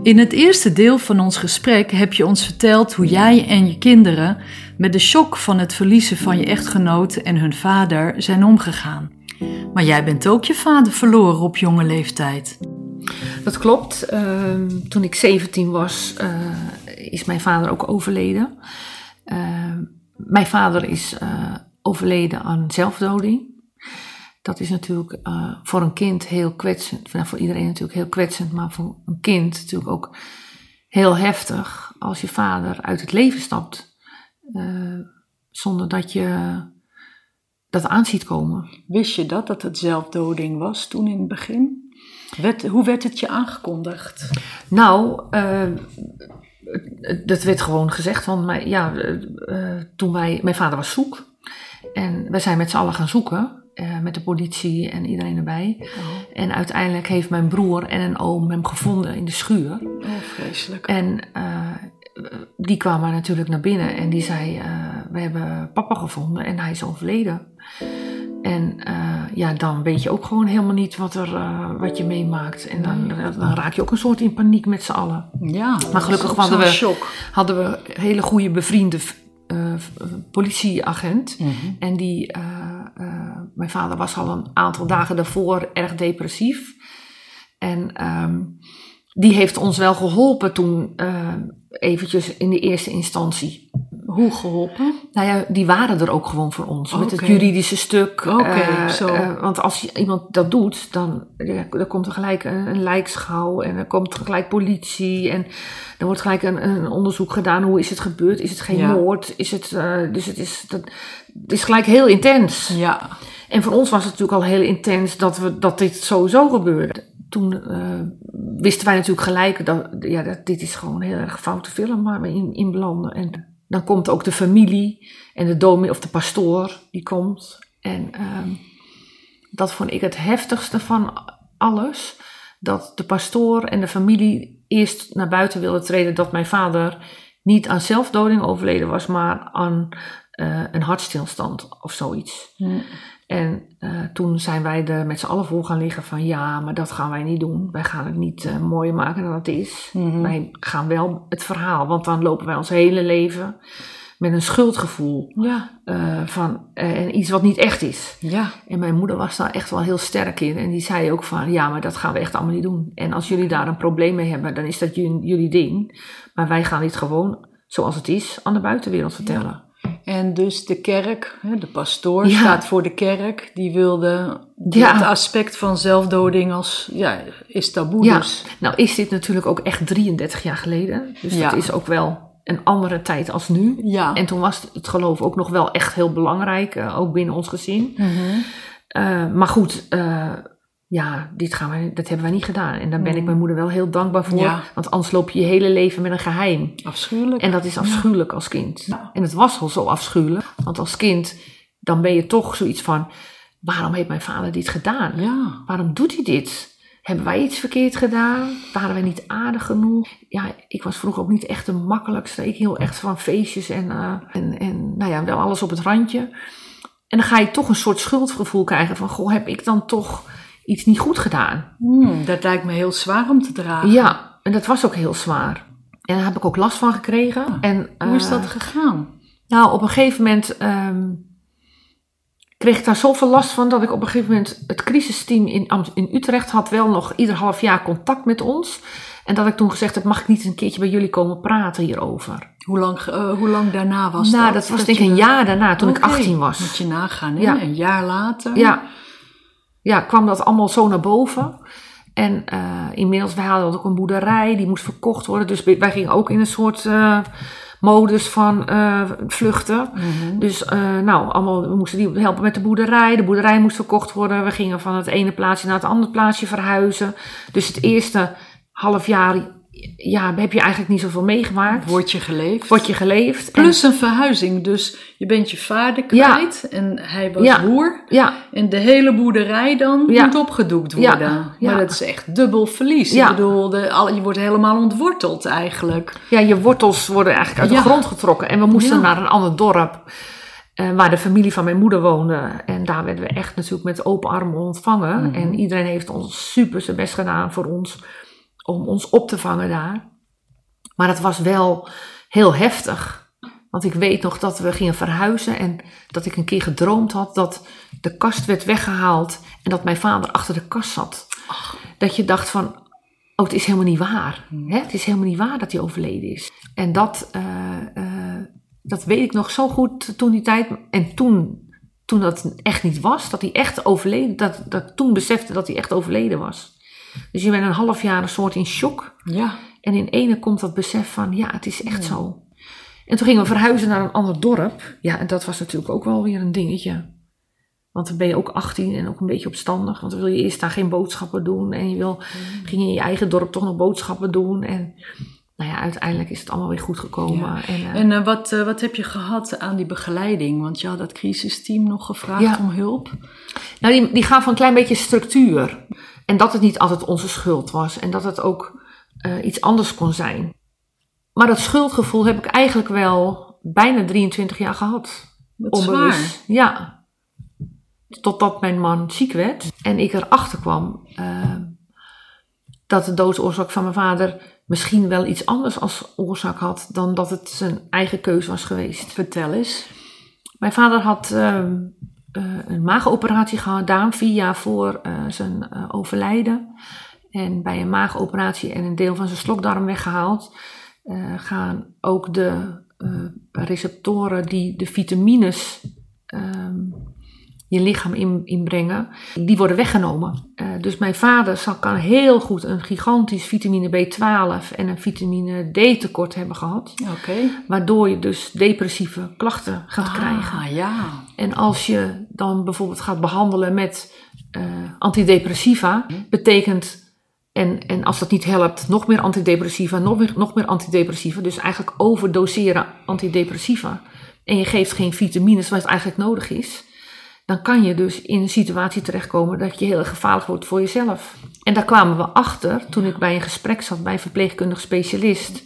In het eerste deel van ons gesprek heb je ons verteld hoe jij en je kinderen met de shock van het verliezen van je echtgenoot en hun vader zijn omgegaan. Maar jij bent ook je vader verloren op jonge leeftijd. Dat klopt. Ehm, toen ik 17 was, eh, is mijn vader ook overleden. Ehm, mijn vader is eh, overleden aan zelfdoding. Dat is natuurlijk eh, voor een kind heel kwetsend. Nou, voor iedereen natuurlijk heel kwetsend, maar voor een kind natuurlijk ook heel heftig als je vader uit het leven stapt. zonder dat je dat aan ziet komen. Wist je dat, dat het zelfdoding was toen in het begin? hoe werd het je aangekondigd? Nou, uh, dat werd gewoon gezegd. Want ja, uh, toen wij, mijn vader was zoek. En wij zijn met z'n allen gaan zoeken. Uh, met de politie en iedereen erbij. Oh. En uiteindelijk heeft mijn broer en een oom hem gevonden in de schuur. Oh, vreselijk. En die kwamen natuurlijk naar binnen en die zei: We hebben papa gevonden en hij is overleden. En uh, ja, dan weet je ook gewoon helemaal niet wat, er, uh, wat je meemaakt. En dan, dan, raak je ook een soort in paniek met z'n allen. Ja, maar gelukkig hadden we, hadden we een hele goede bevriende uh, politieagent. Mm -hmm. En die, mijn vader was al een aantal dagen daarvoor erg depressief. En um, die heeft ons wel geholpen toen, eventjes in de eerste instantie. Hoe geholpen? Nou ja, die waren er ook gewoon voor ons. Met het juridische stuk. Oké, uh, zo. Uh, want als iemand dat doet, dan, dan komt er gelijk een, een lijkschouw. En er komt gelijk politie. En er wordt gelijk een, een, onderzoek gedaan. Hoe is het gebeurd? Is het geen ja. moord? Is het, uh, dus het is, dat, het is gelijk heel intens. Ja. En voor ons was het natuurlijk al heel intens dat, we, dat dit sowieso gebeurde. Toen wisten wij natuurlijk gelijk dat, ja, dat dit is gewoon een heel erg foute film waar we in, in belanden. En dan komt ook de familie en de dominee of de pastoor, die komt. En uh, dat vond ik het heftigste van alles. Dat de pastoor en de familie eerst naar buiten wilden treden dat mijn vader niet aan zelfdoding overleden was, maar aan uh, een hartstilstand of zoiets. En uh, toen zijn wij er met z'n allen voor gaan liggen van ja, maar dat gaan wij niet doen. Wij gaan het niet uh, mooier maken dan het is. Mm -hmm. Wij gaan wel het verhaal, want dan lopen wij ons hele leven met een schuldgevoel ja. uh, van en iets wat niet echt is. Ja. En mijn moeder was daar echt wel heel sterk in. En die zei ook van ja, maar dat gaan we echt allemaal niet doen. En als jullie daar een probleem mee hebben, dan is dat jullie, jullie ding. Maar wij gaan dit gewoon zoals het is aan de buitenwereld vertellen. Ja. En dus de kerk, de pastoor ja. staat voor de kerk, die wilde ja. het aspect van zelfdoding als, ja, is taboe ja. dus. Nou is dit natuurlijk ook echt 33 jaar geleden, dus dat is ook wel een andere tijd als nu. Ja. En toen was het geloof ook nog wel echt heel belangrijk, uh, ook binnen ons gezin. Mm -hmm. uh, maar goed, uh, ja, dit gaan wij, dat hebben wij niet gedaan. En daar ben ik mijn moeder wel heel dankbaar voor. Ja. Want anders loop je je hele leven met een geheim. Afschuwelijk. En dat is afschuwelijk ja. als kind. Ja. En het was al zo afschuwelijk. Want als kind, dan ben je toch zoiets van... Waarom heeft mijn vader dit gedaan? Ja. Waarom doet hij dit? Hebben wij iets verkeerd gedaan? Waren wij niet aardig genoeg? Ja, ik was vroeger ook niet echt de makkelijkste. Ik heel echt van feestjes en, uh, en, en nou ja, wel alles op het randje. En dan ga je toch een soort schuldgevoel krijgen van... Goh, heb ik dan toch iets niet goed gedaan. Hmm, dat lijkt me heel zwaar om te dragen. Ja, en dat was ook heel zwaar. En daar heb ik ook last van gekregen. Ah, en, hoe is dat uh, gegaan? Nou, op een gegeven moment um, kreeg ik daar zoveel last van dat ik op een gegeven moment het crisisteam in, in Utrecht had wel nog ieder half jaar contact met ons. En dat ik toen gezegd heb, mag ik niet een keertje bij jullie komen praten hierover? Hoe lang, uh, hoe lang daarna was nou, dat? dat was dat denk ik een jaar daarna, toen okay. ik 18 was. Moet je nagaan, hè? Ja. Een jaar later. Ja, ja, kwam dat allemaal zo naar boven. En uh, inmiddels, wij hadden ook een boerderij, die moest verkocht worden. Dus wij gingen ook in een soort uh, modus van uh, vluchten. Mm -hmm. Dus nou, allemaal, we moesten die helpen met de boerderij. De boerderij moest verkocht worden. We gingen van het ene plaatsje naar het andere plaatsje verhuizen. Dus het eerste half jaar ja, heb je eigenlijk niet zoveel meegemaakt. Word je geleefd. Word je geleefd. Plus en, een verhuizing. Dus je bent je vader kwijt ja. en hij was ja. boer. Ja. En de hele boerderij dan moet opgedoekt worden. Maar dat is echt dubbel verlies. Ik bedoel, de, al, je wordt helemaal ontworteld eigenlijk. Ja, je wortels worden eigenlijk uit de grond getrokken. En we moesten naar een ander dorp. Uh, waar de familie van mijn moeder woonde. En daar werden we echt natuurlijk met open armen ontvangen. Mhm. En iedereen heeft ons super zijn best gedaan voor ons om ons op te vangen daar. Maar het was wel heel heftig. Want ik weet nog dat we gingen verhuizen en dat ik een keer gedroomd had dat de kast werd weggehaald en dat mijn vader achter de kast zat. Dat je dacht van, oh het is helemaal niet waar. Hè? Het is helemaal niet waar dat hij overleden is. En dat, eh, eh, dat weet ik nog zo goed toen die tijd. En toen, toen dat echt niet was, dat hij echt overleden, dat, dat toen besefte dat hij echt overleden was. Dus je bent een half jaar een soort in shock. Ja. En in ene komt dat besef van, ja, het is echt zo. En toen gingen we verhuizen naar een ander dorp. Ja, en dat was natuurlijk ook wel weer een dingetje. Want dan ben je ook 18 en ook een beetje opstandig. Want dan wil je eerst daar geen boodschappen doen. En je wil, ging in je eigen dorp toch nog boodschappen doen. En nou ja, uiteindelijk is het allemaal weer goed gekomen. En, eh, En eh, wat, eh, wat heb je gehad aan die begeleiding? Want je had dat crisisteam nog gevraagd Ja. om hulp. Nou, die, die gaan van een klein beetje structuur. En dat het niet altijd onze schuld was. En dat het ook eh, iets anders kon zijn. Maar dat schuldgevoel heb ik eigenlijk wel bijna 23 jaar gehad. Wat Onbewust. zwaar. Ja. Totdat mijn man ziek werd. En ik erachter kwam eh, dat de doodsoorzaak van mijn vader misschien wel iets anders als oorzaak had dan dat het zijn eigen keuze was geweest. Vertel eens. Mijn vader had ehm, eh, een maagoperatie gedaan vier jaar voor eh, zijn eh, overlijden. En bij een maagoperatie en een deel van zijn slokdarm weggehaald, eh, gaan ook de eh, receptoren die de vitamines ehm, je lichaam in, inbrengen, die worden weggenomen. Eh, dus mijn vader zal, kan heel goed een gigantisch vitamine B12 en een vitamine D tekort hebben gehad. Waardoor je dus depressieve klachten gaat krijgen. Ah, ja. En als je dan bijvoorbeeld gaat behandelen met eh, antidepressiva, betekent, en, en als dat niet helpt, nog meer antidepressiva, nog meer, nog meer antidepressiva. Dus eigenlijk overdoseren antidepressiva. En je geeft geen vitamines wat eigenlijk nodig is. Dan kan je dus in een situatie terechtkomen dat je heel erg gevaarlijk wordt voor jezelf. En daar kwamen we achter toen ik bij een gesprek zat bij een verpleegkundig specialist.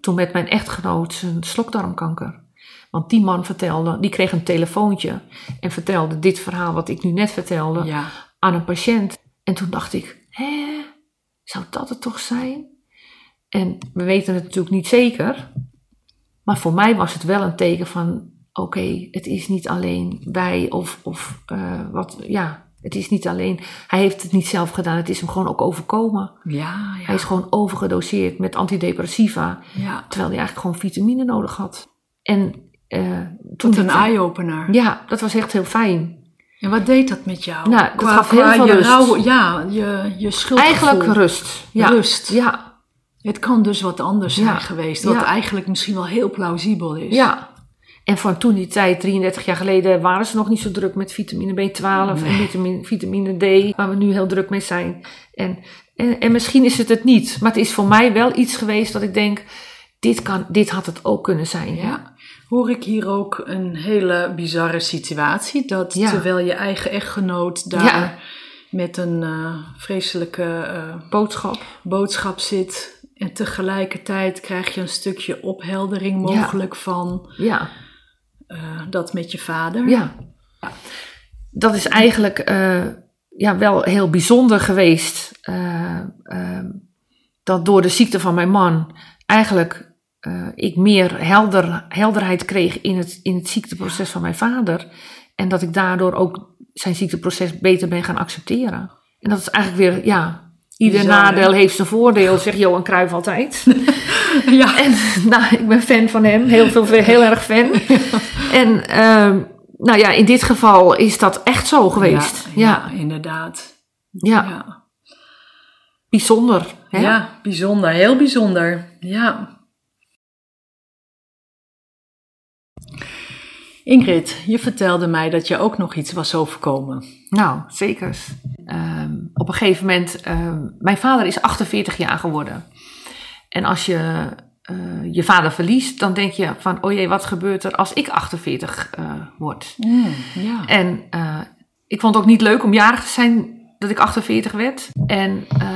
Toen met mijn echtgenoot zijn slokdarmkanker. Want die man vertelde, die kreeg een telefoontje en vertelde dit verhaal wat ik nu net vertelde Ja. aan een patiënt. En toen dacht ik, hè, zou dat het toch zijn? En we weten het natuurlijk niet zeker. Maar voor mij was het wel een teken van, oké, het is niet alleen wij of, of eh, wat, ja, het is niet alleen, hij heeft het niet zelf gedaan, het is hem gewoon ook overkomen. Ja, ja. Hij is gewoon overgedoseerd met antidepressiva, ja. terwijl hij eigenlijk gewoon vitamine nodig had. En eh, toen Tot een eye-opener. Ja, dat was echt heel fijn. En wat deed dat met jou? Nou, dat gaf heel veel je rust. ja, je, je schuldgevoel. Eigenlijk rust. Ja. Rust. Ja, Het kan dus wat anders zijn geweest. Wat eigenlijk misschien wel heel plausibel is. ja. En van toen die tijd, 33 jaar geleden, waren ze nog niet zo druk met vitamine B12 en vitamine, vitamine D, waar we nu heel druk mee zijn. En, en, en misschien is het het niet, maar het is voor mij wel iets geweest dat ik denk, dit, kan, dit had het ook kunnen zijn. Ja. Hoor ik hier ook een hele bizarre situatie. Dat Ja. terwijl je eigen echtgenoot daar Ja. met een eh, vreselijke eh, Boodschap. boodschap zit. En tegelijkertijd krijg je een stukje opheldering mogelijk van Ja. Eh, dat met je vader. Ja. Dat is eigenlijk eh, ja, wel heel bijzonder geweest. eh, dat door de ziekte van mijn man eigenlijk ik meer helder, helderheid kreeg in het, in het ziekteproces van mijn vader. En dat ik daardoor ook zijn ziekteproces beter ben gaan accepteren. En dat is eigenlijk weer, ja, ieder nadeel heeft zijn voordeel, zegt Johan Cruijff altijd. [laughs] ja. En nou, ik ben fan van hem, heel, veel, heel erg fan. [laughs] En ehm, nou ja, in dit geval is dat echt zo geweest. Ja, ja, inderdaad. ja. Ja. bijzonder. Hè? ja, bijzonder. Heel bijzonder. Ja. Ingrid, je vertelde mij dat je ook nog iets was overkomen. Nou, zeker. Ehm, op een gegeven moment, ehm, mijn vader is 48 jaar geworden. En als je eh, je vader verliest, dan denk je van, oh jee, wat gebeurt er als ik 48 eh, word? ja. En eh, ik vond het ook niet leuk om jarig te zijn dat ik 48 werd. En eh,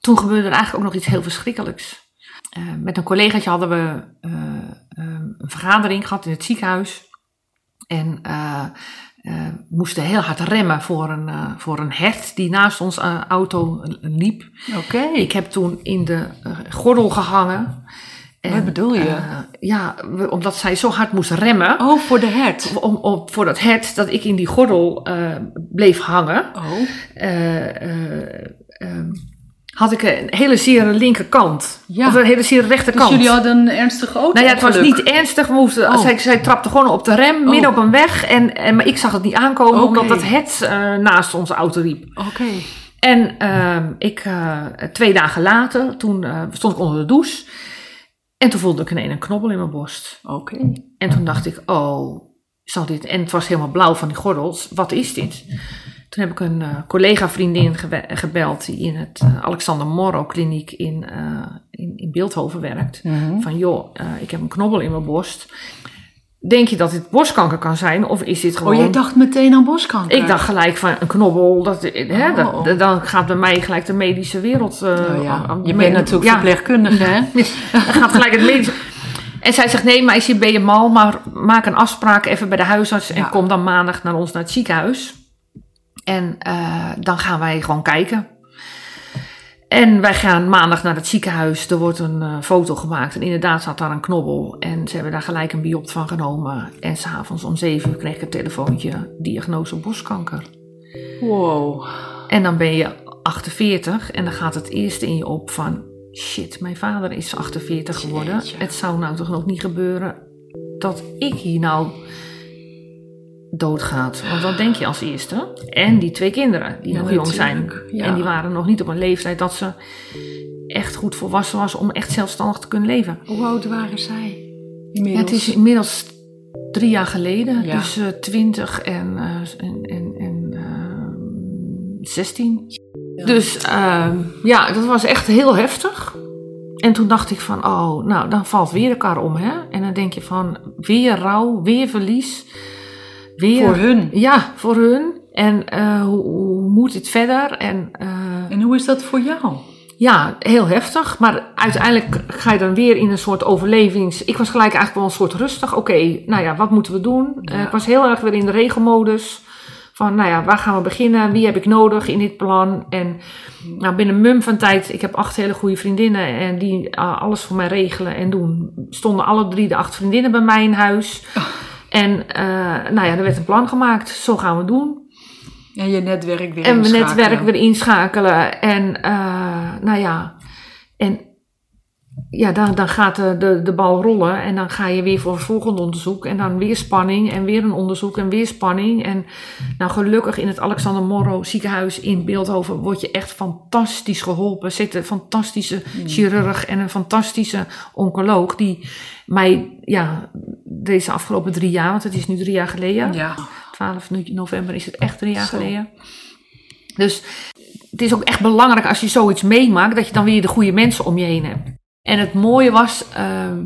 toen gebeurde er eigenlijk ook nog iets heel verschrikkelijks. Met een collegaatje hadden we een vergadering gehad in het ziekenhuis. En eh, moesten heel hard remmen voor een, eh, voor een hert die naast uh, auto liep. Oké. Ik heb toen in de uh, gordel gehangen. En, Wat bedoel je? ja, omdat zij zo hard moest remmen. Oh, voor de hert? Om, om, voor dat hert, dat ik in die gordel bleef hangen. Oh. Ehm, had ik een hele zere linkerkant. Ja. Of een hele zere rechterkant. Dus jullie hadden een ernstige auto Nou ja, het was niet ernstig. We moesten, Oh. zij, zij trapte gewoon op de rem, midden op een weg. En, en, maar ik zag het niet aankomen, omdat dat het eh, naast onze auto liep. Oké. En ehm, ik, eh, twee dagen later, toen eh, stond ik onder de douche. En toen voelde ik ineens een knobbel in mijn borst. Oké. En toen dacht ik, oh, zal dit... En het was helemaal blauw van die gordels. Wat is dit? Toen heb ik een eh, collega-vriendin gebeld die in het eh, Alexander Morrow kliniek in, eh, in, in Beeldhoven werkt. Mhm. Van joh, ik heb een knobbel in mijn borst. Denk je dat dit borstkanker kan zijn? Of is dit gewoon... Oh, jij dacht meteen aan borstkanker? Ik dacht gelijk van een knobbel, dat, hè, Oh. dat, dan gaat bij mij gelijk de medische wereld... Nou ja, je bent natuurlijk ja, verpleegkundige, hè? [laughs] dan gaat gelijk het medische... En zij zegt, nee meisje, ben je mal, maar maak een afspraak even bij de huisarts... en Ja. kom dan maandag naar ons naar het ziekenhuis. En eh, dan gaan wij gewoon kijken. En wij gaan maandag naar het ziekenhuis. Er wordt een eh, foto gemaakt. En inderdaad zat daar een knobbel. En ze hebben daar gelijk een biopt van genomen. En s'avonds om zeven uur kreeg ik een telefoontje. Diagnose borstkanker. Wow. En dan ben je 48. En dan gaat het eerste in je op van... Shit, mijn vader is 48 geworden. Jeetje. Het zou nou toch nog niet gebeuren dat ik hier nou doodgaat. Want dat denk je als eerste. En die twee kinderen die Ja, nog jong zijn. Ja. En die waren nog niet op een leeftijd dat ze echt goed volwassen was om echt zelfstandig te kunnen leven. Hoe oud waren zij? Ja, het is inmiddels drie jaar geleden. Dus eh 20 en, eh, en, en, en eh, 16. Ja. Dus eh, ja, dat was echt heel heftig. En toen dacht ik van, oh, nou, dan valt weer de kar om, hè? En dan denk je van, weer rouw, weer verlies. Weer, Voor hun. Ja, voor hun. En eh, hoe, hoe moet dit verder? En eh, En hoe is dat voor jou? ja, heel heftig. Maar uiteindelijk ga je dan weer in een soort overlevings... Ik was gelijk eigenlijk wel een soort rustig. Oké, nou ja, wat moeten we doen? Ja. Eh, ik was heel erg weer in de regelmodus. Van, nou ja, waar gaan we beginnen? Wie heb ik nodig in dit plan? En nou, binnen een mum van tijd... Ik heb acht hele goede vriendinnen... en die alles voor mij regelen en doen. Stonden alle drie de acht vriendinnen bij mij in huis. En eh, nou ja, er werd een plan gemaakt. Zo gaan we doen. En je netwerk weer En mijn inschakelen. netwerk weer inschakelen. En eh, nou ja, en ja, dan, dan gaat de, de, de bal rollen. En dan ga je weer voor het volgende onderzoek. En dan weer spanning. En weer een onderzoek. En weer spanning. En nou, gelukkig in het Alexander Morrow ziekenhuis in Beeldhoven word je echt fantastisch geholpen. Er zit een fantastische chirurg en een fantastische oncoloog. Die mij, ja, deze afgelopen drie jaar, want het is nu drie jaar geleden. Ja. 12 nu- november is het echt drie jaar Zo. geleden. Dus het is ook echt belangrijk als je zoiets meemaakt, dat je dan weer de goede mensen om je heen hebt. En het mooie was, ehm,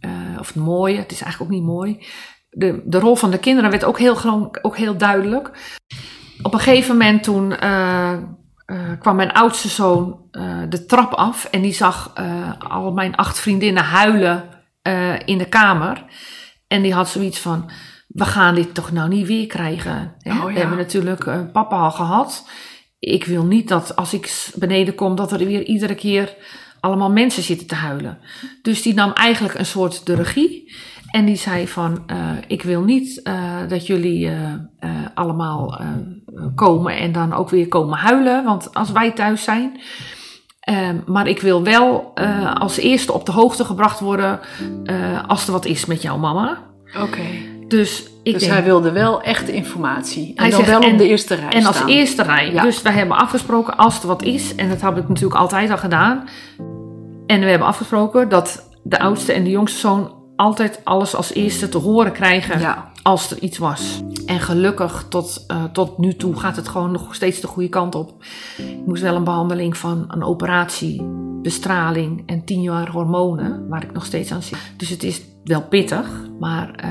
eh, of het mooie, het is eigenlijk ook niet mooi. De, de rol van de kinderen werd ook heel, gewoon, ook heel duidelijk. Op een gegeven moment toen eh, eh, kwam mijn oudste zoon de trap af en die zag al mijn acht vriendinnen huilen in de kamer. En die had zoiets van, we gaan dit toch nou niet weer krijgen. Hè? Oh, We ja. hebben natuurlijk papa al gehad. Ik wil niet dat als ik beneden kom, dat er weer iedere keer allemaal mensen zitten te huilen. Dus die nam eigenlijk een soort de regie. En die zei van, eh, ik wil niet eh, dat jullie eh, allemaal komen en dan ook weer komen huilen. Want als wij thuis zijn... Ehm, maar ik wil wel als eerste op de hoogte gebracht worden als er wat is met jouw mama. Oké. Dus ik Dus denk, hij wilde wel echt informatie. En Hij dan zegt, wel op de eerste rij en als eerste rij. Ja. Dus wij hebben afgesproken als er wat is, en dat heb ik natuurlijk altijd al gedaan. En we hebben afgesproken dat de oudste en de jongste zoon altijd alles als eerste te horen krijgen Ja. als er iets was. En gelukkig tot, eh, tot nu toe gaat het gewoon nog steeds de goede kant op. Ik moest wel een behandeling van een operatie, bestraling en tien jaar hormonen, waar ik nog steeds aan zit. Dus het is wel pittig, maar eh,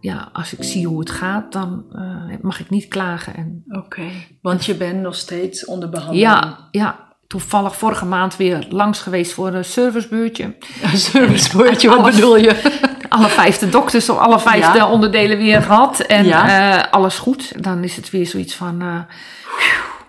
ja, als ik zie hoe het gaat, dan eh, mag ik niet klagen. En Oké. Want je bent nog steeds onder behandeling. ja, ja, toevallig vorige maand weer langs geweest voor een servicebeurtje. [laughs] Een servicewoordje, wat bedoel je? [laughs] alle vijfde dokters of alle vijfde Ja. onderdelen weer gehad. En Ja. eh, alles goed. Dan is het weer zoiets van... eh,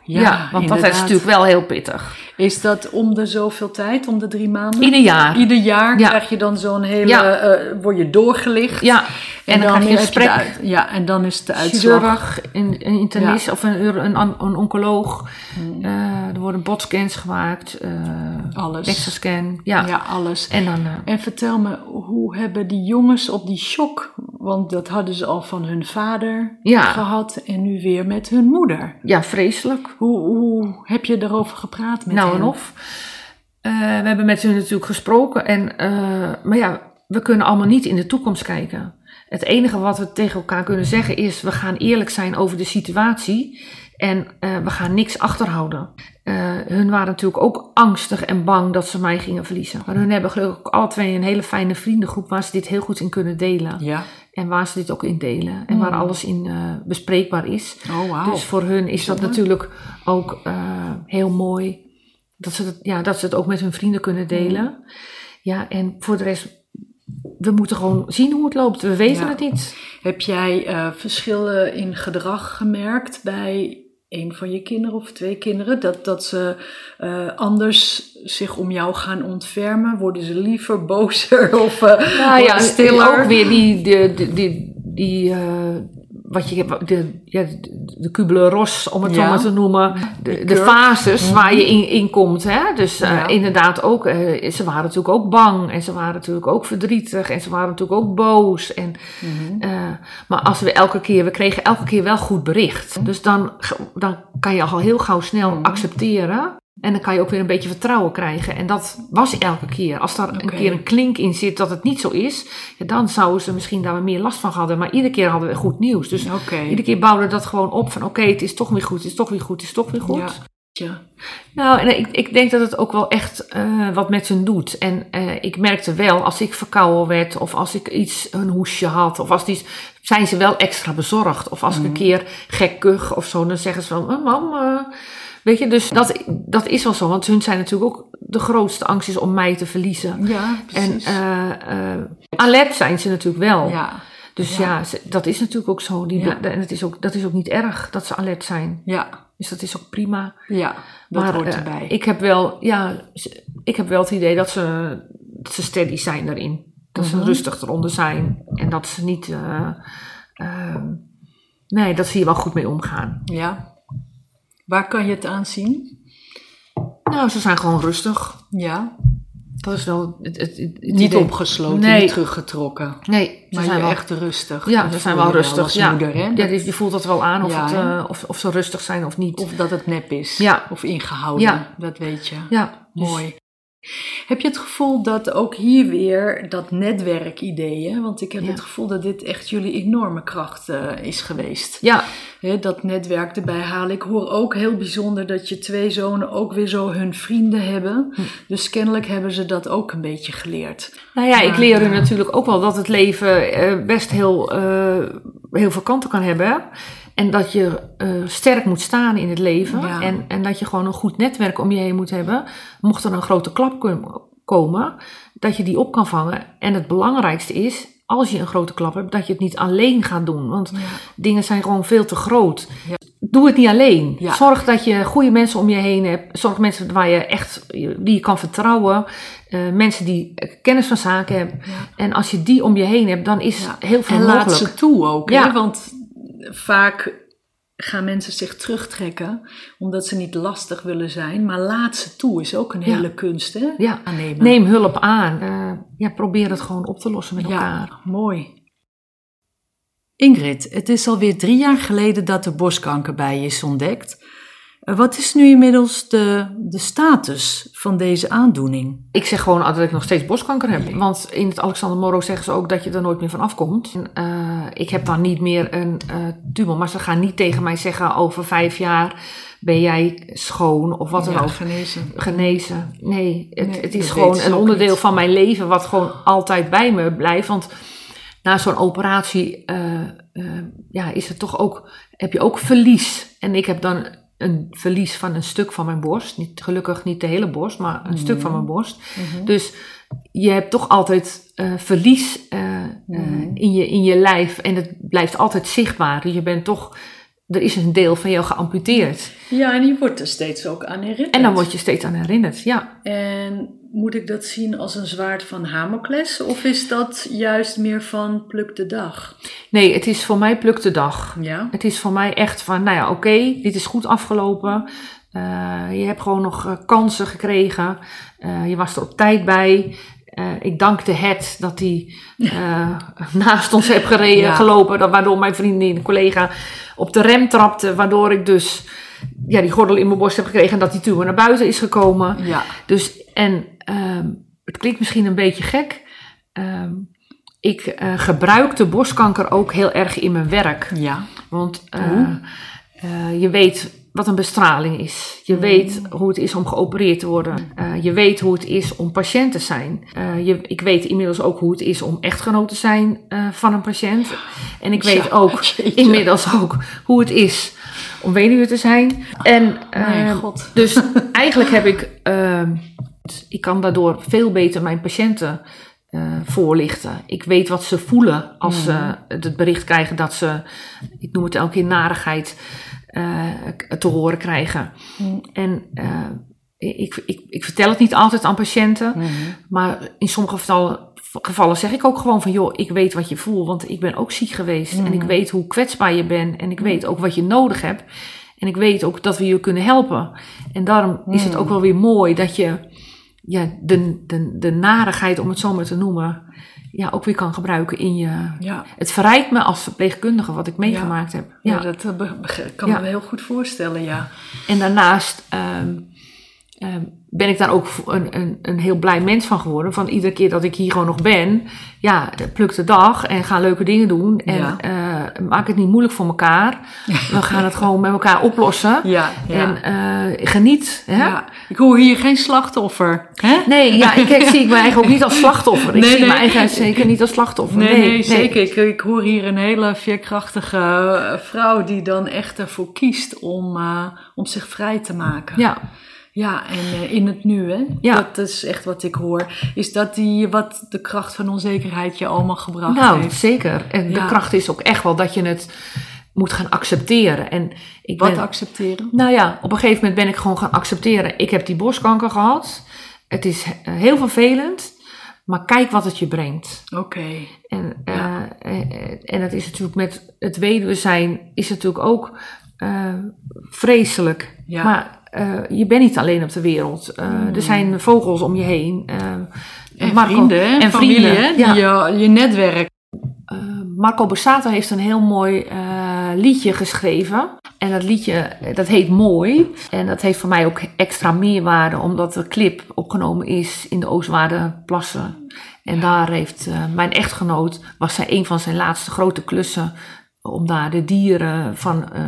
ja, want dat is natuurlijk wel heel pittig. Is dat om de zoveel tijd, om de drie maanden? Ieder jaar. Ieder jaar Ja. krijg je dan zo'n hele, Ja. eh, word je doorgelicht. Ja, en, dan, krijg je een gesprek. uit- ja, en dan is de uitslag. een, een internist of een, een, een oncoloog. Eh, er worden botscans gemaakt. eh Alles. DEXA-scan. Ja. Ja, alles. En dan... En vertel me, hoe hebben die jongens op die shock, want dat hadden ze al van hun vader gehad en nu weer met hun moeder. ja, vreselijk. Hoe, hoe heb je daarover gepraat met nou hen? en of. Eh, we hebben met hun natuurlijk gesproken. En, eh, maar ja, we kunnen allemaal niet in de toekomst kijken. Het enige wat we tegen elkaar kunnen zeggen is... we gaan eerlijk zijn over de situatie... en eh, we gaan niks achterhouden. Eh, hun waren natuurlijk ook angstig en bang dat ze mij gingen verliezen. Maar hun hebben gelukkig ook alle twee een hele fijne vriendengroep... waar ze dit heel goed in kunnen delen. Ja. En waar ze dit ook in delen. En waar alles in eh, bespreekbaar is. Oh. Dus voor hun is dat natuurlijk ook eh, heel mooi. Dat ze, het, ja, dat ze het ook met hun vrienden kunnen delen. Ja, en voor de rest, we moeten gewoon zien hoe het loopt. We weten Ja. het niet. Heb jij eh, verschillen in gedrag gemerkt bij een van je kinderen of twee kinderen? Dat, dat ze eh, anders zich om jou gaan ontfermen? Worden ze liever, bozer [laughs] of eh Nou ja, stiller? ook weer die, die, die, die, die eh, wat je, de, ja, de, Kubler-Ross, om het zo maar te noemen. De, de fases waar je in, in komt. Hè? Dus eh, Ja. inderdaad ook, eh, ze waren natuurlijk ook bang. En ze waren natuurlijk ook verdrietig. En ze waren natuurlijk ook boos. En, Mhm. eh, maar als we elke keer, we kregen elke keer wel goed bericht. Dus dan, dan kan je al heel gauw snel Mhm. accepteren. En dan kan je ook weer een beetje vertrouwen krijgen. En dat was elke keer. Als daar een keer een klink in zit dat het niet zo is, ja, dan zouden ze misschien daar meer last van hadden. Maar iedere keer hadden we goed nieuws. Dus iedere keer bouwden we dat gewoon op van oké, het is toch weer goed, het is toch weer goed, het is toch weer goed. Ja. Ja. Nou, en ik, ik denk dat het ook wel echt eh, wat met hun doet. En eh, ik merkte wel, als ik verkouden werd of als ik iets, een hoesje had of als die, zijn ze wel extra bezorgd. Of als ik een keer gek kuch of zo, dan zeggen ze van, oh, mam, weet je. Dus dat, dat is wel zo, want hun zijn natuurlijk ook, de grootste angst is om mij te verliezen. Ja, En precies. eh, alert zijn ze natuurlijk wel. ja. Dus Ja. ja, ze- dat is natuurlijk ook zo. Die, Ja. En het is ook, dat is ook niet erg dat ze alert zijn. Ja. Dus dat is ook prima. Ja, dat maar hoort eh, erbij. ik heb wel, ja, ik heb wel het idee dat ze, dat ze steady zijn daarin. Dat ze Mhm. rustig eronder zijn. En dat ze niet, eh, ehm, nee, dat ze hier wel goed mee omgaan. Ja. Waar kan je het aan zien? Nou, ze zijn gewoon rustig. Ja. Dat is wel het, het, Niet idee. opgesloten, Nee. niet teruggetrokken. Nee, ze Maar zijn wel echt rustig. Ja, ze zijn wel rustig. als ja. moeder, hè? ja, je voelt dat wel aan of, Ja, het, hè? eh, of, of ze rustig zijn of niet. Of dat het nep is. Ja. Of ingehouden. Ja. Dat weet je. ja, dus- Mooi. Heb je het gevoel dat ook hier weer dat netwerkidee, hè? want ik heb Ja. het gevoel dat dit echt jullie enorme kracht eh, is geweest. Ja, dat netwerk erbij halen. Ik hoor ook heel bijzonder dat je twee zonen ook weer zo hun vrienden hebben. Hm. Dus kennelijk hebben ze dat ook een beetje geleerd. Nou ja, ik leer hun natuurlijk ook wel dat het leven eh, best heel, eh, heel veel kanten kan hebben. En dat je eh, sterk moet staan in het leven. Ja. En, en dat je gewoon een goed netwerk om je heen moet hebben. Mocht er een grote klap kom- komen, dat je die op kan vangen. En het belangrijkste is, als je een grote klap hebt, dat je het niet alleen gaat doen. Want dingen zijn gewoon veel te groot. Ja. Doe het niet alleen. Ja. Zorg dat je goede mensen om je heen hebt. Zorg mensen waar je echt, die je kan vertrouwen. Eh, mensen die kennis van zaken hebben. En als je die om je heen hebt, dan is heel veel En mogelijk. laat ze toe ook. Ja. Hè? Want vaak gaan mensen zich terugtrekken omdat ze niet lastig willen zijn. Maar laat ze toe is ook een Ja. hele kunst. Hè? Ja. Aannemen. Neem hulp aan. Eh, ja, probeer het gewoon op te lossen met elkaar. Mooi. Ingrid, het is alweer drie jaar geleden dat er borstkanker bij je is ontdekt. Wat is nu inmiddels de, de status van deze aandoening? Ik zeg gewoon altijd dat ik nog steeds borstkanker heb. Want in het Alexander Moro zeggen ze ook dat je er nooit meer van afkomt. En, eh, ik heb dan niet meer een eh tumor. Maar ze gaan niet tegen mij zeggen over vijf jaar ben jij schoon of wat dan Ja, ook. genezen. Genezen. Nee, het, Nee, het is gewoon een onderdeel niet. van mijn leven wat gewoon altijd bij me blijft. Want na zo'n operatie eh, ja, is het toch ook, heb je ook verlies. En ik heb dan een verlies van een stuk van mijn borst. Niet, gelukkig niet de hele borst, maar een stuk van mijn borst. Mhm. Dus je hebt toch altijd eh, verlies. eh, eh, Mhm. in, je, in je lijf. En het blijft altijd zichtbaar. Dus je bent toch, er is een deel van jou geamputeerd. Ja, en je wordt er steeds ook aan herinnerd. En dan word je steeds aan herinnerd, ja. En moet ik dat zien als een zwaard van Hamokles? Of is dat juist meer van pluk de dag? Nee, het is voor mij pluk de dag. Ja? Het is voor mij echt van, nou ja, oké, dit is goed afgelopen. Eh, je hebt gewoon nog eh, kansen gekregen. Eh, je was er op tijd bij. Eh, ik dankte het dat hij [laughs] eh, naast ons heb gereden, Ja. gelopen. Dat, waardoor mijn vriendin, een collega, op de rem trapte. Waardoor ik dus ja, die gordel in mijn borst heb gekregen en dat die tuur naar buiten is gekomen. Ja. Dus, en ehm, het klinkt misschien een beetje gek. Ehm, ik eh, gebruik de borstkanker ook heel erg in mijn werk. Ja. Want je weet wat een bestraling is. Je weet hoe het is om geopereerd te worden. Eh, je weet hoe het is om patiënt te zijn. Eh, je, ik weet inmiddels ook hoe het is om echtgenoot te zijn eh, van een patiënt. En ik weet Ja, ook [laughs] jeetje. inmiddels ook hoe het is om weduwe te zijn. En eh, god. [laughs] dus eigenlijk heb ik, ehm, ik kan daardoor veel beter mijn patiënten voorlichten. Ik weet wat ze voelen als ze het bericht krijgen dat ze, ik noem het elke keer narigheid, eh, te horen krijgen. En eh, ik, ik, ik vertel het niet altijd aan patiënten, Mhm. maar in sommige gevallen, gevallen zeg ik ook gewoon van, joh, ik weet wat je voelt, want ik ben ook ziek geweest. En ik weet hoe kwetsbaar je bent en ik weet ook wat je nodig hebt. En ik weet ook dat we je kunnen helpen. En daarom is het ook wel weer mooi dat je ja, de, de, de narigheid, om het zo maar te noemen, ja, ook weer kan gebruiken in je... Ja. Het verrijkt me als verpleegkundige wat ik meegemaakt heb. Ja, Ja. dat eh, kan Ja. me heel goed voorstellen, ja. En daarnaast ehm, ben ik daar ook een, een, een heel blij mens van geworden. Van iedere keer dat ik hier gewoon nog ben, ja, pluk de dag en ga leuke dingen doen. En Ja. eh, maak het niet moeilijk voor elkaar. [laughs] We gaan het gewoon met elkaar oplossen. Ja, ja. En eh, geniet. Hè? ja. Ik hoor hier geen slachtoffer. Hè? Nee, ja, ik, ik zie ik me eigenlijk ook niet als slachtoffer. Ik Nee, zie nee. mijn eigen zeker niet als slachtoffer. Nee, nee, zeker. Ik, ik hoor hier een hele veerkrachtige eh, vrouw die dan echt ervoor kiest om, om zich vrij te maken. Ja, Ja, en eh, in het nu, hè? Ja. Dat is echt wat ik hoor. Is dat die, wat de kracht van onzekerheid je allemaal gebracht nou, heeft? zeker. En de kracht is ook echt wel dat je het moet gaan accepteren. En ik Wat ben, accepteren? Nou ja, op een gegeven moment ben ik gewoon gaan accepteren. Ik heb die borstkanker gehad. Het is heel vervelend, maar kijk wat het je brengt. Oké. En, Ja. eh, eh, en het is natuurlijk met het weduwe zijn, is natuurlijk ook eh, vreselijk. Ja. Maar eh, je bent niet alleen op de wereld. Eh, Er zijn vogels om je heen. En Marco- vrienden? En Familie, vrienden, hè? ja. Die, je, je netwerk. Marco Borsato heeft een heel mooi liedje geschreven. En dat liedje, dat heet Mooi. En dat heeft voor mij ook extra meerwaarde, omdat de clip opgenomen is in de Oostwaardenplassen. En daar heeft mijn echtgenoot, was zij een van zijn laatste grote klussen, om daar de dieren van eh,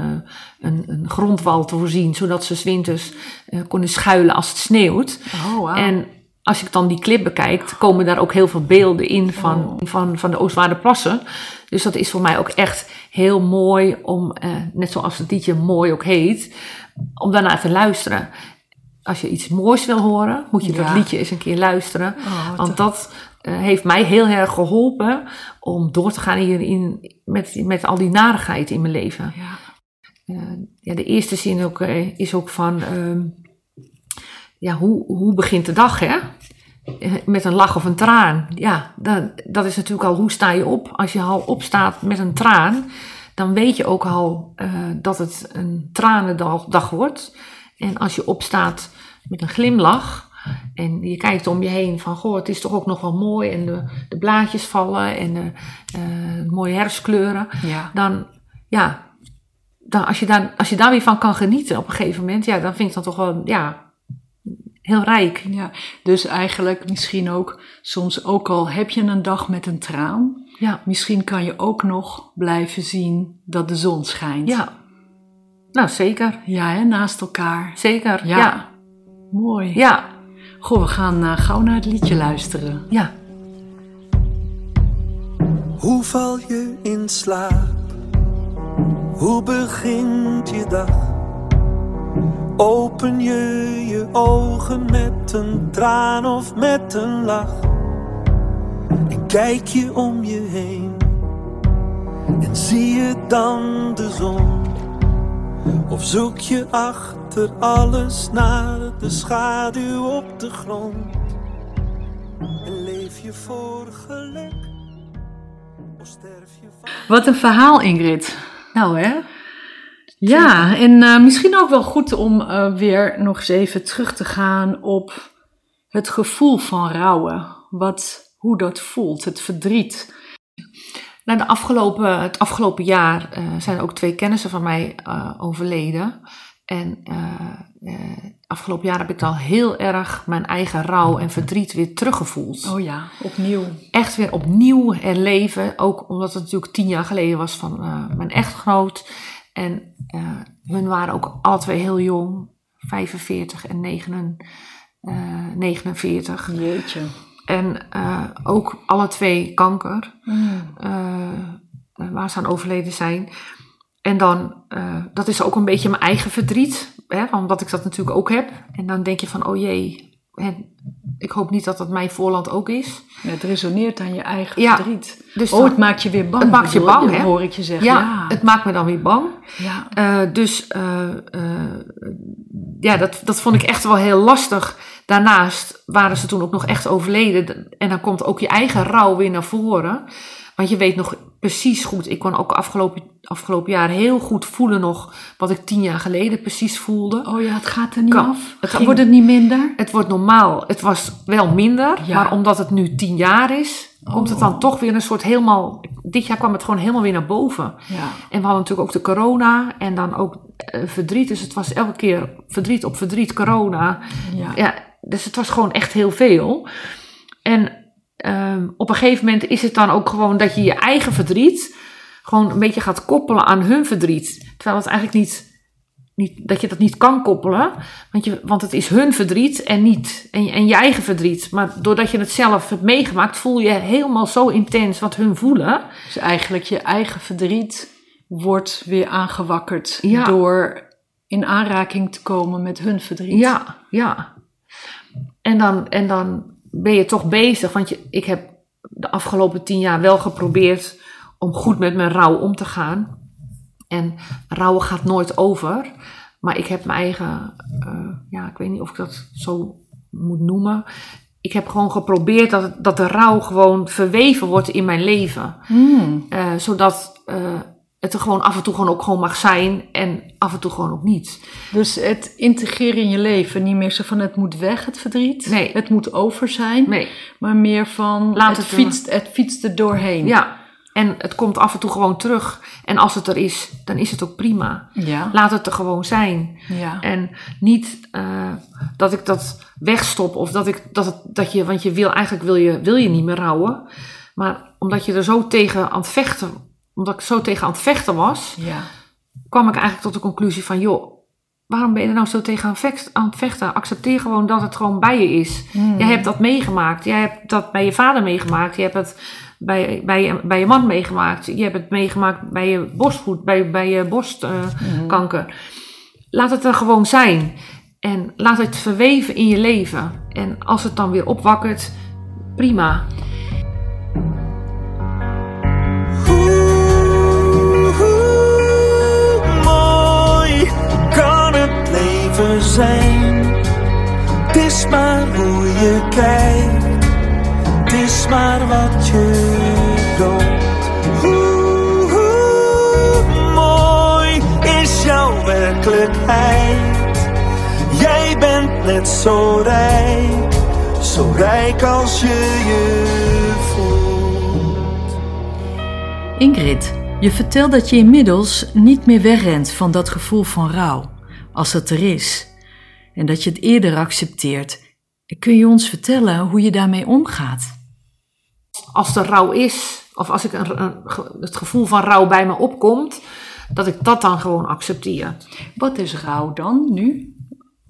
een, een grondwal te voorzien, zodat ze 's winters eh, konden schuilen als het sneeuwt. Oh, wauw. En als ik dan die clip bekijk, komen daar ook heel veel beelden in van, Oh. van, van de Oostwaarderplassen. Dus dat is voor mij ook echt heel mooi om, eh, net zoals het liedje mooi ook heet, om daarnaar te luisteren. Als je iets moois wil horen, moet je Ja. dat liedje eens een keer luisteren. Oh, Want dat eh, heeft mij heel erg geholpen om door te gaan hierin met, met al die narigheid in mijn leven. Ja. Eh, ja, de eerste zin ook, eh, is ook van, ehm, ja, hoe, hoe begint de dag, hè? Met een lach of een traan. Ja, dat, dat is natuurlijk al, hoe sta je op? Als je al opstaat met een traan, dan weet je ook al dat het een tranendag dag wordt. En als je opstaat met een glimlach en je kijkt om je heen van, goh, het is toch ook nog wel mooi en de, de blaadjes vallen en de eh, mooie herfstkleuren ja. dan ja, dan als, je daar, als je daar weer van kan genieten op een gegeven moment, ja, dan vind ik dat toch wel ja, heel rijk. Ja, dus eigenlijk misschien ook, soms ook al heb je een dag met een traan, Ja, misschien kan je ook nog blijven zien dat de zon schijnt. ja. Nou, zeker. Ja, hè, naast elkaar. Zeker. Ja. Mooi. Ja. Goh, we gaan eh, gauw naar het liedje luisteren. ja. Hoe val je in slaap? Hoe begint je dag? Open je je ogen met een traan of met een lach? En kijk je om je heen en zie je dan de zon? Of zoek je achter alles naar de schaduw op de grond? En leef je voor geluk? Of sterf je van... Wat een verhaal, Ingrid. Nou hè? Ja, en eh, misschien ook wel goed om eh, weer nog eens even terug te gaan op het gevoel van rouwen. Wat, hoe dat voelt, het verdriet. Nou, de afgelopen, het afgelopen jaar eh, zijn ook twee kennissen van mij eh, overleden. En eh, eh, afgelopen jaar heb ik al heel erg mijn eigen rouw en verdriet weer teruggevoeld. Oh ja, opnieuw. Echt weer opnieuw herleven. Ook omdat het natuurlijk tien jaar geleden was van eh, mijn echtgenoot. En hun waren ook alle twee heel jong. 45 en 9, eh, 49. Jeetje. En ook alle twee kanker Mm. waar ze aan overleden zijn. En dan, eh, dat is ook een beetje mijn eigen verdriet, hè, omdat ik dat natuurlijk ook heb. En dan denk je van, oh jee, hè, ik hoop niet dat dat mijn voorland ook is. Het resoneert aan je eigen Ja, verdriet. Dus Oh, dan- het maakt je weer bang. Het maakt je bang, hè? Hoor ik je zeggen. ja, Ja, het maakt me dan weer bang. ja. Eh, dus eh, ja, dat, dat vond ik echt wel heel lastig. Daarnaast waren ze toen ook nog echt overleden. En dan komt ook je eigen rouw weer naar voren. Want je weet nog precies goed. Ik kon ook afgelopen, afgelopen jaar heel goed voelen nog wat ik tien jaar geleden precies voelde. Oh ja, het gaat er niet Kan. af. Het ging- Wordt het niet minder? Het wordt normaal. Het was wel minder. Ja. Maar omdat het nu tien jaar is, komt het dan toch weer een soort helemaal. Dit jaar kwam het gewoon helemaal weer naar boven. Ja. En we hadden natuurlijk ook de corona en dan ook eh, verdriet. Dus het was elke keer verdriet op verdriet, corona. Ja. Ja, dus het was gewoon echt heel veel. En ehm, op een gegeven moment is het dan ook gewoon dat je je eigen verdriet gewoon een beetje gaat koppelen aan hun verdriet. Terwijl het eigenlijk niet, niet dat je dat niet kan koppelen, want, je, want het is hun verdriet en niet en, en je eigen verdriet. Maar doordat je het zelf hebt meegemaakt, voel je helemaal zo intens wat hun voelen. Dus eigenlijk je eigen verdriet wordt weer aangewakkerd Ja. door in aanraking te komen met hun verdriet. Ja, ja. En dan, en dan ben je toch bezig, want je, ik heb de afgelopen tien jaar wel geprobeerd om goed met mijn rouw om te gaan. En rouwen gaat nooit over. Maar ik heb mijn eigen, eh, ja, ik weet niet of ik dat zo moet noemen. Ik heb gewoon geprobeerd dat, dat de rouw gewoon verweven wordt in mijn leven. Hmm. Eh, zodat eh, het er gewoon af en toe gewoon ook gewoon mag zijn en af en toe gewoon ook niet. Dus het integreren in je leven, niet meer zo van het moet weg, het verdriet. Nee. Het moet over zijn. Nee. Maar meer van Laat het, het fietst, het fietst er doorheen. Ja, en het komt af en toe gewoon terug. En als het er is, dan is het ook prima. Ja. Laat het er gewoon zijn. ja. En niet eh, dat ik dat wegstop of dat ik dat, het, dat je, want je wil eigenlijk wil je, wil je niet meer rouwen. Maar omdat je er zo tegen aan het vechten, omdat ik zo tegen aan het vechten was, ja. kwam ik eigenlijk tot de conclusie van joh, waarom ben je er nou zo tegen aan, het vechten? Accepteer gewoon dat het gewoon bij je is. Hmm. Jij hebt dat meegemaakt. Jij hebt dat bij je vader meegemaakt. Je hebt het bij, bij, je, bij je man meegemaakt. Je hebt het meegemaakt bij je borstvoet, bij, bij je borstkanker. Laat het er gewoon zijn. En laat het verweven in je leven. En als het dan weer opwakkert, prima. Het is maar hoe je kijkt, het is maar wat je doet. Hoe, hoe mooi is jouw werkelijkheid? Jij bent net zo rijk, zo rijk als je je voelt. Ingrid, je vertelt dat je inmiddels niet meer wegrent van dat gevoel van rouw, als dat er is. En dat je het eerder accepteert. Kun je ons vertellen hoe je daarmee omgaat? als er rouw is, of als ik een, het gevoel van rouw bij me opkomt, dat ik dat dan gewoon accepteer. Wat is rouw dan nu?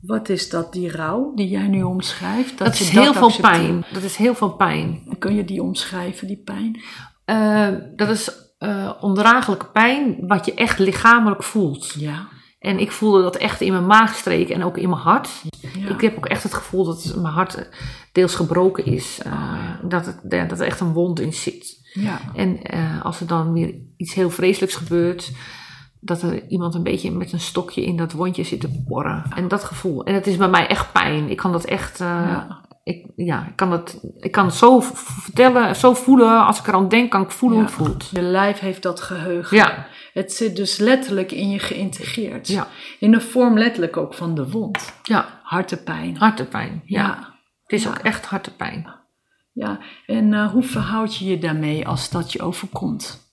Wat is dat, die rouw die jij nu omschrijft? Dat, je is heel veel accepteert? pijn. Dat is heel veel pijn. Kun je die omschrijven, die pijn? Eh, dat is eh, ondraaglijke pijn wat je echt lichamelijk voelt. Ja. En ik voelde dat echt in mijn maagstreek en ook in mijn hart. Ja. Ik heb ook echt het gevoel dat mijn hart deels gebroken is. eh, dat, het, dat er echt een wond in zit. ja. En eh, als er dan weer iets heel vreselijks gebeurt, dat er iemand een beetje met een stokje in dat wondje zit te borren. En dat gevoel. En het is bij mij echt pijn. Ik kan dat echt. eh, Ja. Ik, ja, ik kan, dat, ik kan het zo vertellen, zo voelen. Als ik eraan denk, kan ik voelen Ja. hoe het voelt. Je lijf heeft dat geheugen. Ja, Het zit dus letterlijk in je geïntegreerd. ja, In de vorm letterlijk ook van de wond. ja. Hartepijn. Hartepijn. Ja. Ja. Het is Ja. ook echt hartepijn. ja. En eh, hoe verhoud je je daarmee als dat je overkomt?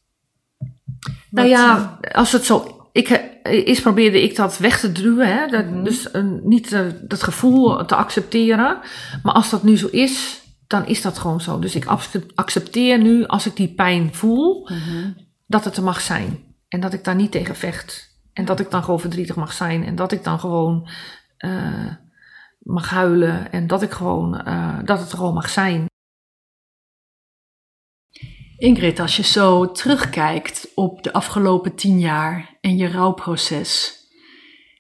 Nou ja, als het zo. Ik, eerst probeerde ik dat weg te duwen. Hè? Dat, Mhm. Dus niet eh, dat gevoel te accepteren. Maar als dat nu zo is, dan is dat gewoon zo. Dus ik accept- accepteer nu, als ik die pijn voel, Mhm. dat het er mag zijn. En dat ik daar niet tegen vecht. En dat ik dan gewoon verdrietig mag zijn. En dat ik dan gewoon eh, mag huilen. En dat ik gewoon, eh, dat het er gewoon mag zijn. Ingrid, als je zo terugkijkt op de afgelopen tien jaar en je rouwproces,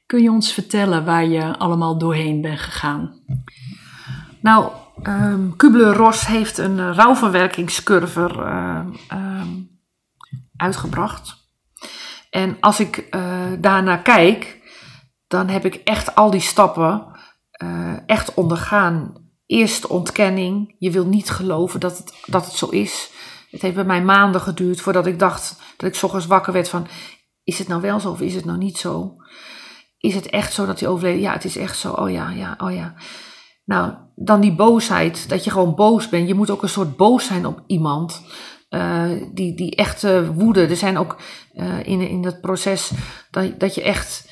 kun je ons vertellen waar je allemaal doorheen bent gegaan? Nou, ehm Kubler-Ross heeft een uh, rouwverwerkingscurve eh, ehm, uitgebracht. En als ik eh, daarnaar kijk, dan heb ik echt al die stappen eh, echt ondergaan. Eerst ontkenning. Je wil niet geloven dat het, dat het zo is. Het heeft bij mij maanden geduurd voordat ik dacht dat ik 's ochtends wakker werd van... Is het nou wel zo of is het nou niet zo? Is het echt zo dat hij overleden? Ja, het is echt zo. Oh ja, ja, oh ja. Nou, dan die boosheid, dat je gewoon boos bent. Je moet ook een soort boos zijn op iemand. Uh, die, die echte woede. Er zijn ook uh, in, in dat proces dat, dat je echt,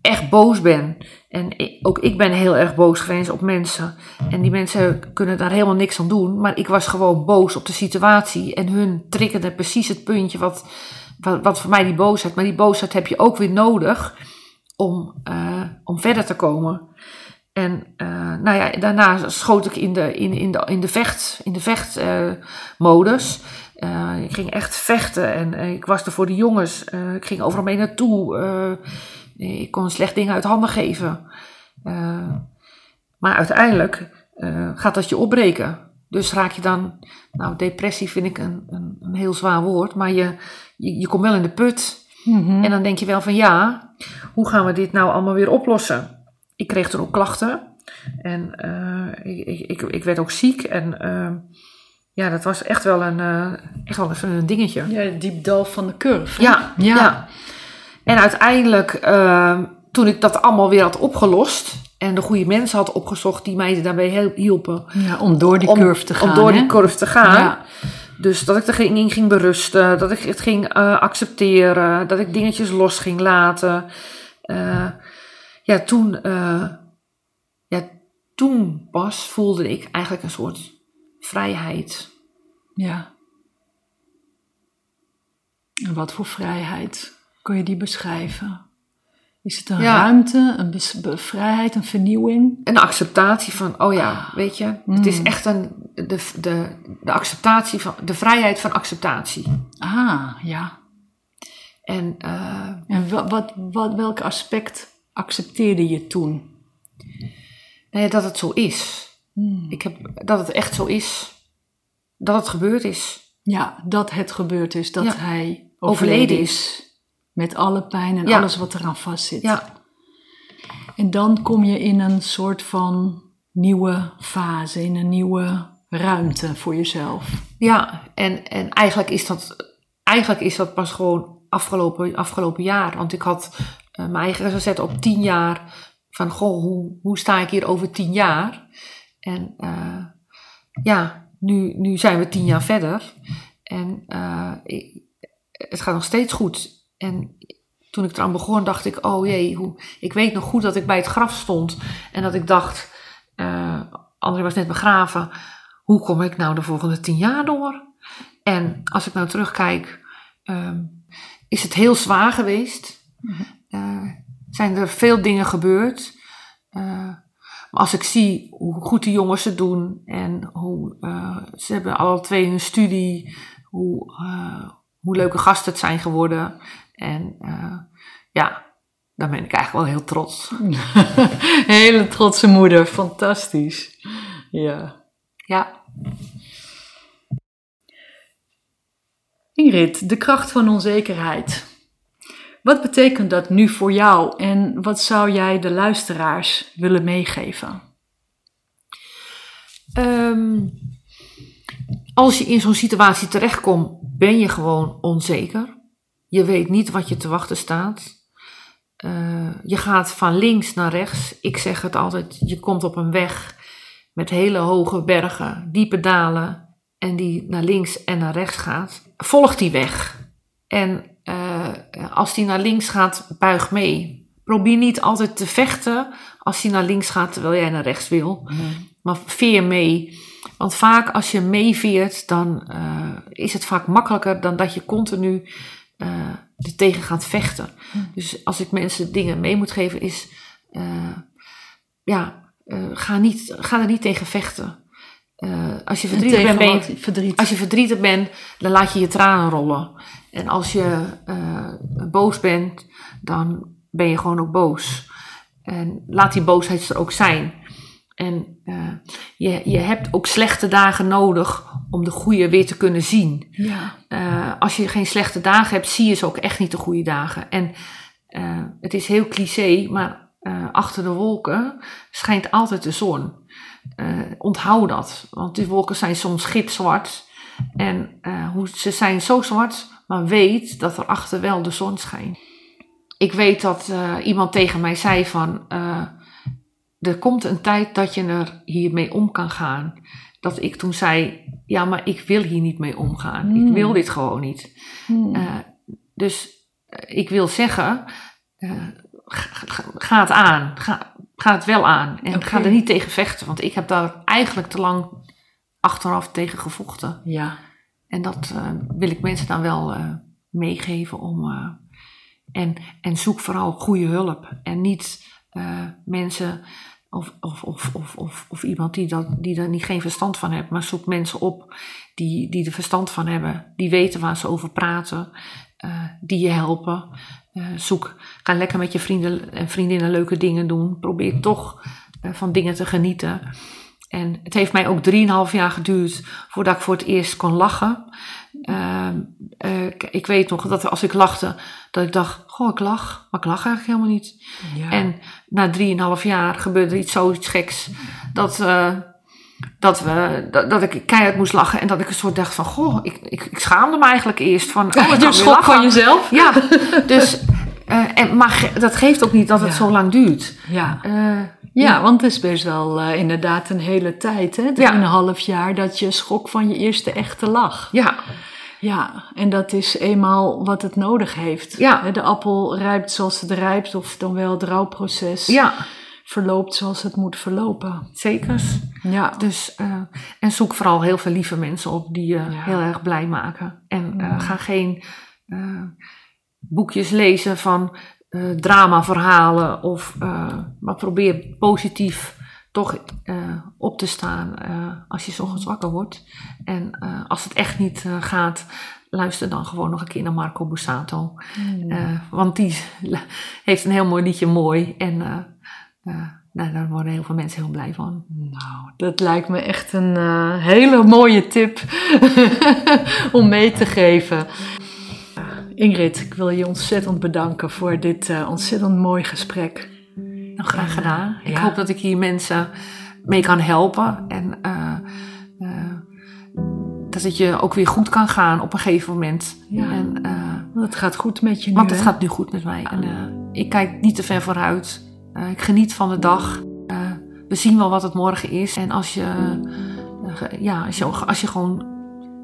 echt boos bent. En ook ik ben heel erg boos geweest op mensen. En die mensen kunnen daar helemaal niks aan doen. Maar ik was gewoon boos op de situatie. En hun triggerde precies het puntje wat, wat, voor mij die boosheid. Maar die boosheid heb je ook weer nodig om, uh, om verder te komen. En uh, nou ja, daarna schoot ik in de, in, in de, in de vecht, in de vechtmodus. Uh, ik ging echt vechten en uh, ik was er voor de jongens. ik ging overal mee naartoe. ik kon slecht dingen uit handen geven. maar uiteindelijk gaat dat je opbreken. Dus raak je dan, nou depressie vind ik een, een, een heel zwaar woord, maar je, je, je komt wel in de put. Mm-hmm. En dan denk je wel van ja, hoe gaan we dit nou allemaal weer oplossen? Ik kreeg toen ook klachten. En ik, ik, ik, werd ook ziek. En ja, dat was echt wel een, uh, echt wel even een dingetje. Ja, het diepdal van de curve. Ja, ja, ja. En uiteindelijk, ehm, toen ik dat allemaal weer had opgelost. En de goede mensen had opgezocht die mij daarbij hielpen. Ja, om door die curve te gaan. Om door hè? die curve te gaan. Ja. Dus dat ik er ging, in ging berusten. Dat ik het ging accepteren. Dat ik dingetjes los ging laten. Uh, ja, toen, ja, toen pas voelde ik eigenlijk een soort vrijheid. Ja. En wat voor vrijheid? Kun je die beschrijven? Is het een Ja. ruimte, een vrijheid, een vernieuwing? Een acceptatie van, oh ja, weet je, het is echt een, de, de, de acceptatie van, de vrijheid van acceptatie. Ah, ja. En uh, En wat, wat, wat, welk aspect accepteerde je toen? dat het zo is. Hmm. Ik heb, dat het echt zo is. Dat het gebeurd is. Ja, dat het gebeurd is, dat Ja. hij overleden is. Met alle pijn en Ja. alles wat eraan vastzit. Ja, En dan kom je in een soort van nieuwe fase, in een nieuwe ruimte voor jezelf. ja. En, en eigenlijk, is dat, eigenlijk is dat pas gewoon afgelopen, afgelopen jaar. Want ik had uh, mijn eigen gezet op tien jaar. Van, goh, hoe, hoe sta ik hier over tien jaar? En uh, ja, nu, nu zijn we tien jaar verder. En uh, ik, het gaat nog steeds goed. En toen ik eraan begon, dacht ik, oh jee, hoe, ik weet nog goed dat ik bij het graf stond. En dat ik dacht, uh, André was net begraven. Hoe kom ik nou de volgende tien jaar door? En als ik nou terugkijk, um, is het heel zwaar geweest. Uh, zijn er veel dingen gebeurd. Uh, maar als ik zie hoe goed de jongens het doen en hoe uh, ze hebben alle twee hun studie, hoe, uh, hoe leuke gasten het zijn geworden. En uh, ja, dan ben ik eigenlijk wel heel trots. [laughs] Hele trotse moeder, fantastisch. Ja. Ja. Ingrid, de kracht van onzekerheid. Wat betekent dat nu voor jou en wat zou jij de luisteraars willen meegeven? Ehm, als je in zo'n situatie terechtkomt, ben je gewoon onzeker. Je weet niet wat je te wachten staat. Uh, je gaat van links naar rechts. Ik zeg het altijd, je komt op een weg met hele hoge bergen, diepe dalen en die naar links en naar rechts gaat. Volg die weg. En als die naar links gaat, buig mee. Probeer niet altijd te vechten als die naar links gaat terwijl jij naar rechts wil. Maar veer mee. Want vaak als je meeveert, dan uh, is het vaak makkelijker dan dat je continu uh, er tegen gaat vechten. Dus als ik mensen dingen mee moet geven, is ja, ga, niet, ga er niet tegen vechten. als je verdrietig bent, ben je, verdriet. als je verdrietig bent, dan laat je je tranen rollen. En als je boos bent, dan ben je gewoon ook boos. En laat die boosheid er ook zijn. En uh, je, je hebt ook slechte dagen nodig om de goede weer te kunnen zien. Ja. Uh, als je geen slechte dagen hebt, zie je ze ook echt niet de goede dagen. En het is heel cliché, maar achter de wolken schijnt altijd de zon. onthoud dat, want die wolken zijn soms gipzwart. En hoe, ze zijn zo zwart, maar weet dat er achter wel de zon schijnt ik weet dat uh, iemand tegen mij zei van, uh, er komt een tijd dat je er hiermee om kan gaan. Dat ik toen zei, ja, maar ik wil hier niet mee omgaan. Ik hmm. wil dit gewoon niet. Hmm. Uh, dus ik wil zeggen, ga, ga, het aan. Ga, ga het wel aan. En okay. ga er niet tegen vechten. Want ik heb daar eigenlijk te lang achteraf tegen gevochten. Ja. En dat wil ik mensen dan wel meegeven om en, en zoek vooral goede hulp. En niet uh, mensen of, of, of, of, of, iemand die, dat, die er niet geen verstand van heeft. Maar zoek mensen op die, die er verstand van hebben. Die weten waar ze over praten. Uh, die je helpen. Uh, zoek, ga lekker met je vrienden en vriendinnen leuke dingen doen. Probeer toch van dingen te genieten. En het heeft mij ook drieënhalf jaar geduurd voordat ik voor het eerst kon lachen. Uh, uh, ik weet nog dat als ik lachte, dat ik dacht, goh, ik lach. Maar ik lach eigenlijk helemaal niet. Ja. En na drieënhalf jaar gebeurde iets zoiets geks. Dat, uh, dat, we, dat, dat, ik keihard moest lachen. En dat ik een soort dacht van, goh, ik, ik, ik schaamde me eigenlijk eerst. Van, oh, [laughs] je schok van jezelf? Ja, [laughs] dus... en, maar dat geeft ook niet dat het ja. zo lang duurt. Ja. Ja, want het is best wel uh, inderdaad een hele tijd, hè? Ja. Een half jaar dat je schrok van je eerste echte lach. Ja. Ja, en dat is eenmaal wat het nodig heeft. Ja. De appel rijpt zoals het rijpt, of dan wel het rouwproces ja. verloopt zoals het moet verlopen. Zeker. Ja. Dus, uh, en zoek vooral heel veel lieve mensen op die je ja. heel erg blij maken. En uh, ga geen boekjes lezen van uh, dramaverhalen. Of, uh, maar probeer positief toch uh, op te staan als je ochtends wakker wordt. En als het echt niet gaat, luister dan gewoon nog een keer naar Marco Bussato. Mm. want die [laughs] heeft een heel mooi liedje, mooi. En nou, daar worden heel veel mensen heel blij van. Nou, dat lijkt me echt een hele mooie tip [laughs] om mee te geven. Ingrid, ik wil je ontzettend bedanken voor dit uh, ontzettend mooi gesprek. Nou, graag gedaan. Ik hoop dat ik hier mensen mee kan helpen. En uh, dat het je ook weer goed kan gaan op een gegeven moment. Ja. En, het gaat goed met je nu. Want het gaat nu goed met mij. En, ik kijk niet te ver vooruit. ik geniet van de dag. we zien wel wat het morgen is. En als je, ja, als je, als je gewoon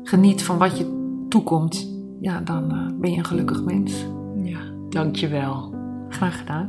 geniet van wat je toekomt ja, dan uh, ben je een gelukkig mens. Ja, dankjewel. Graag gedaan.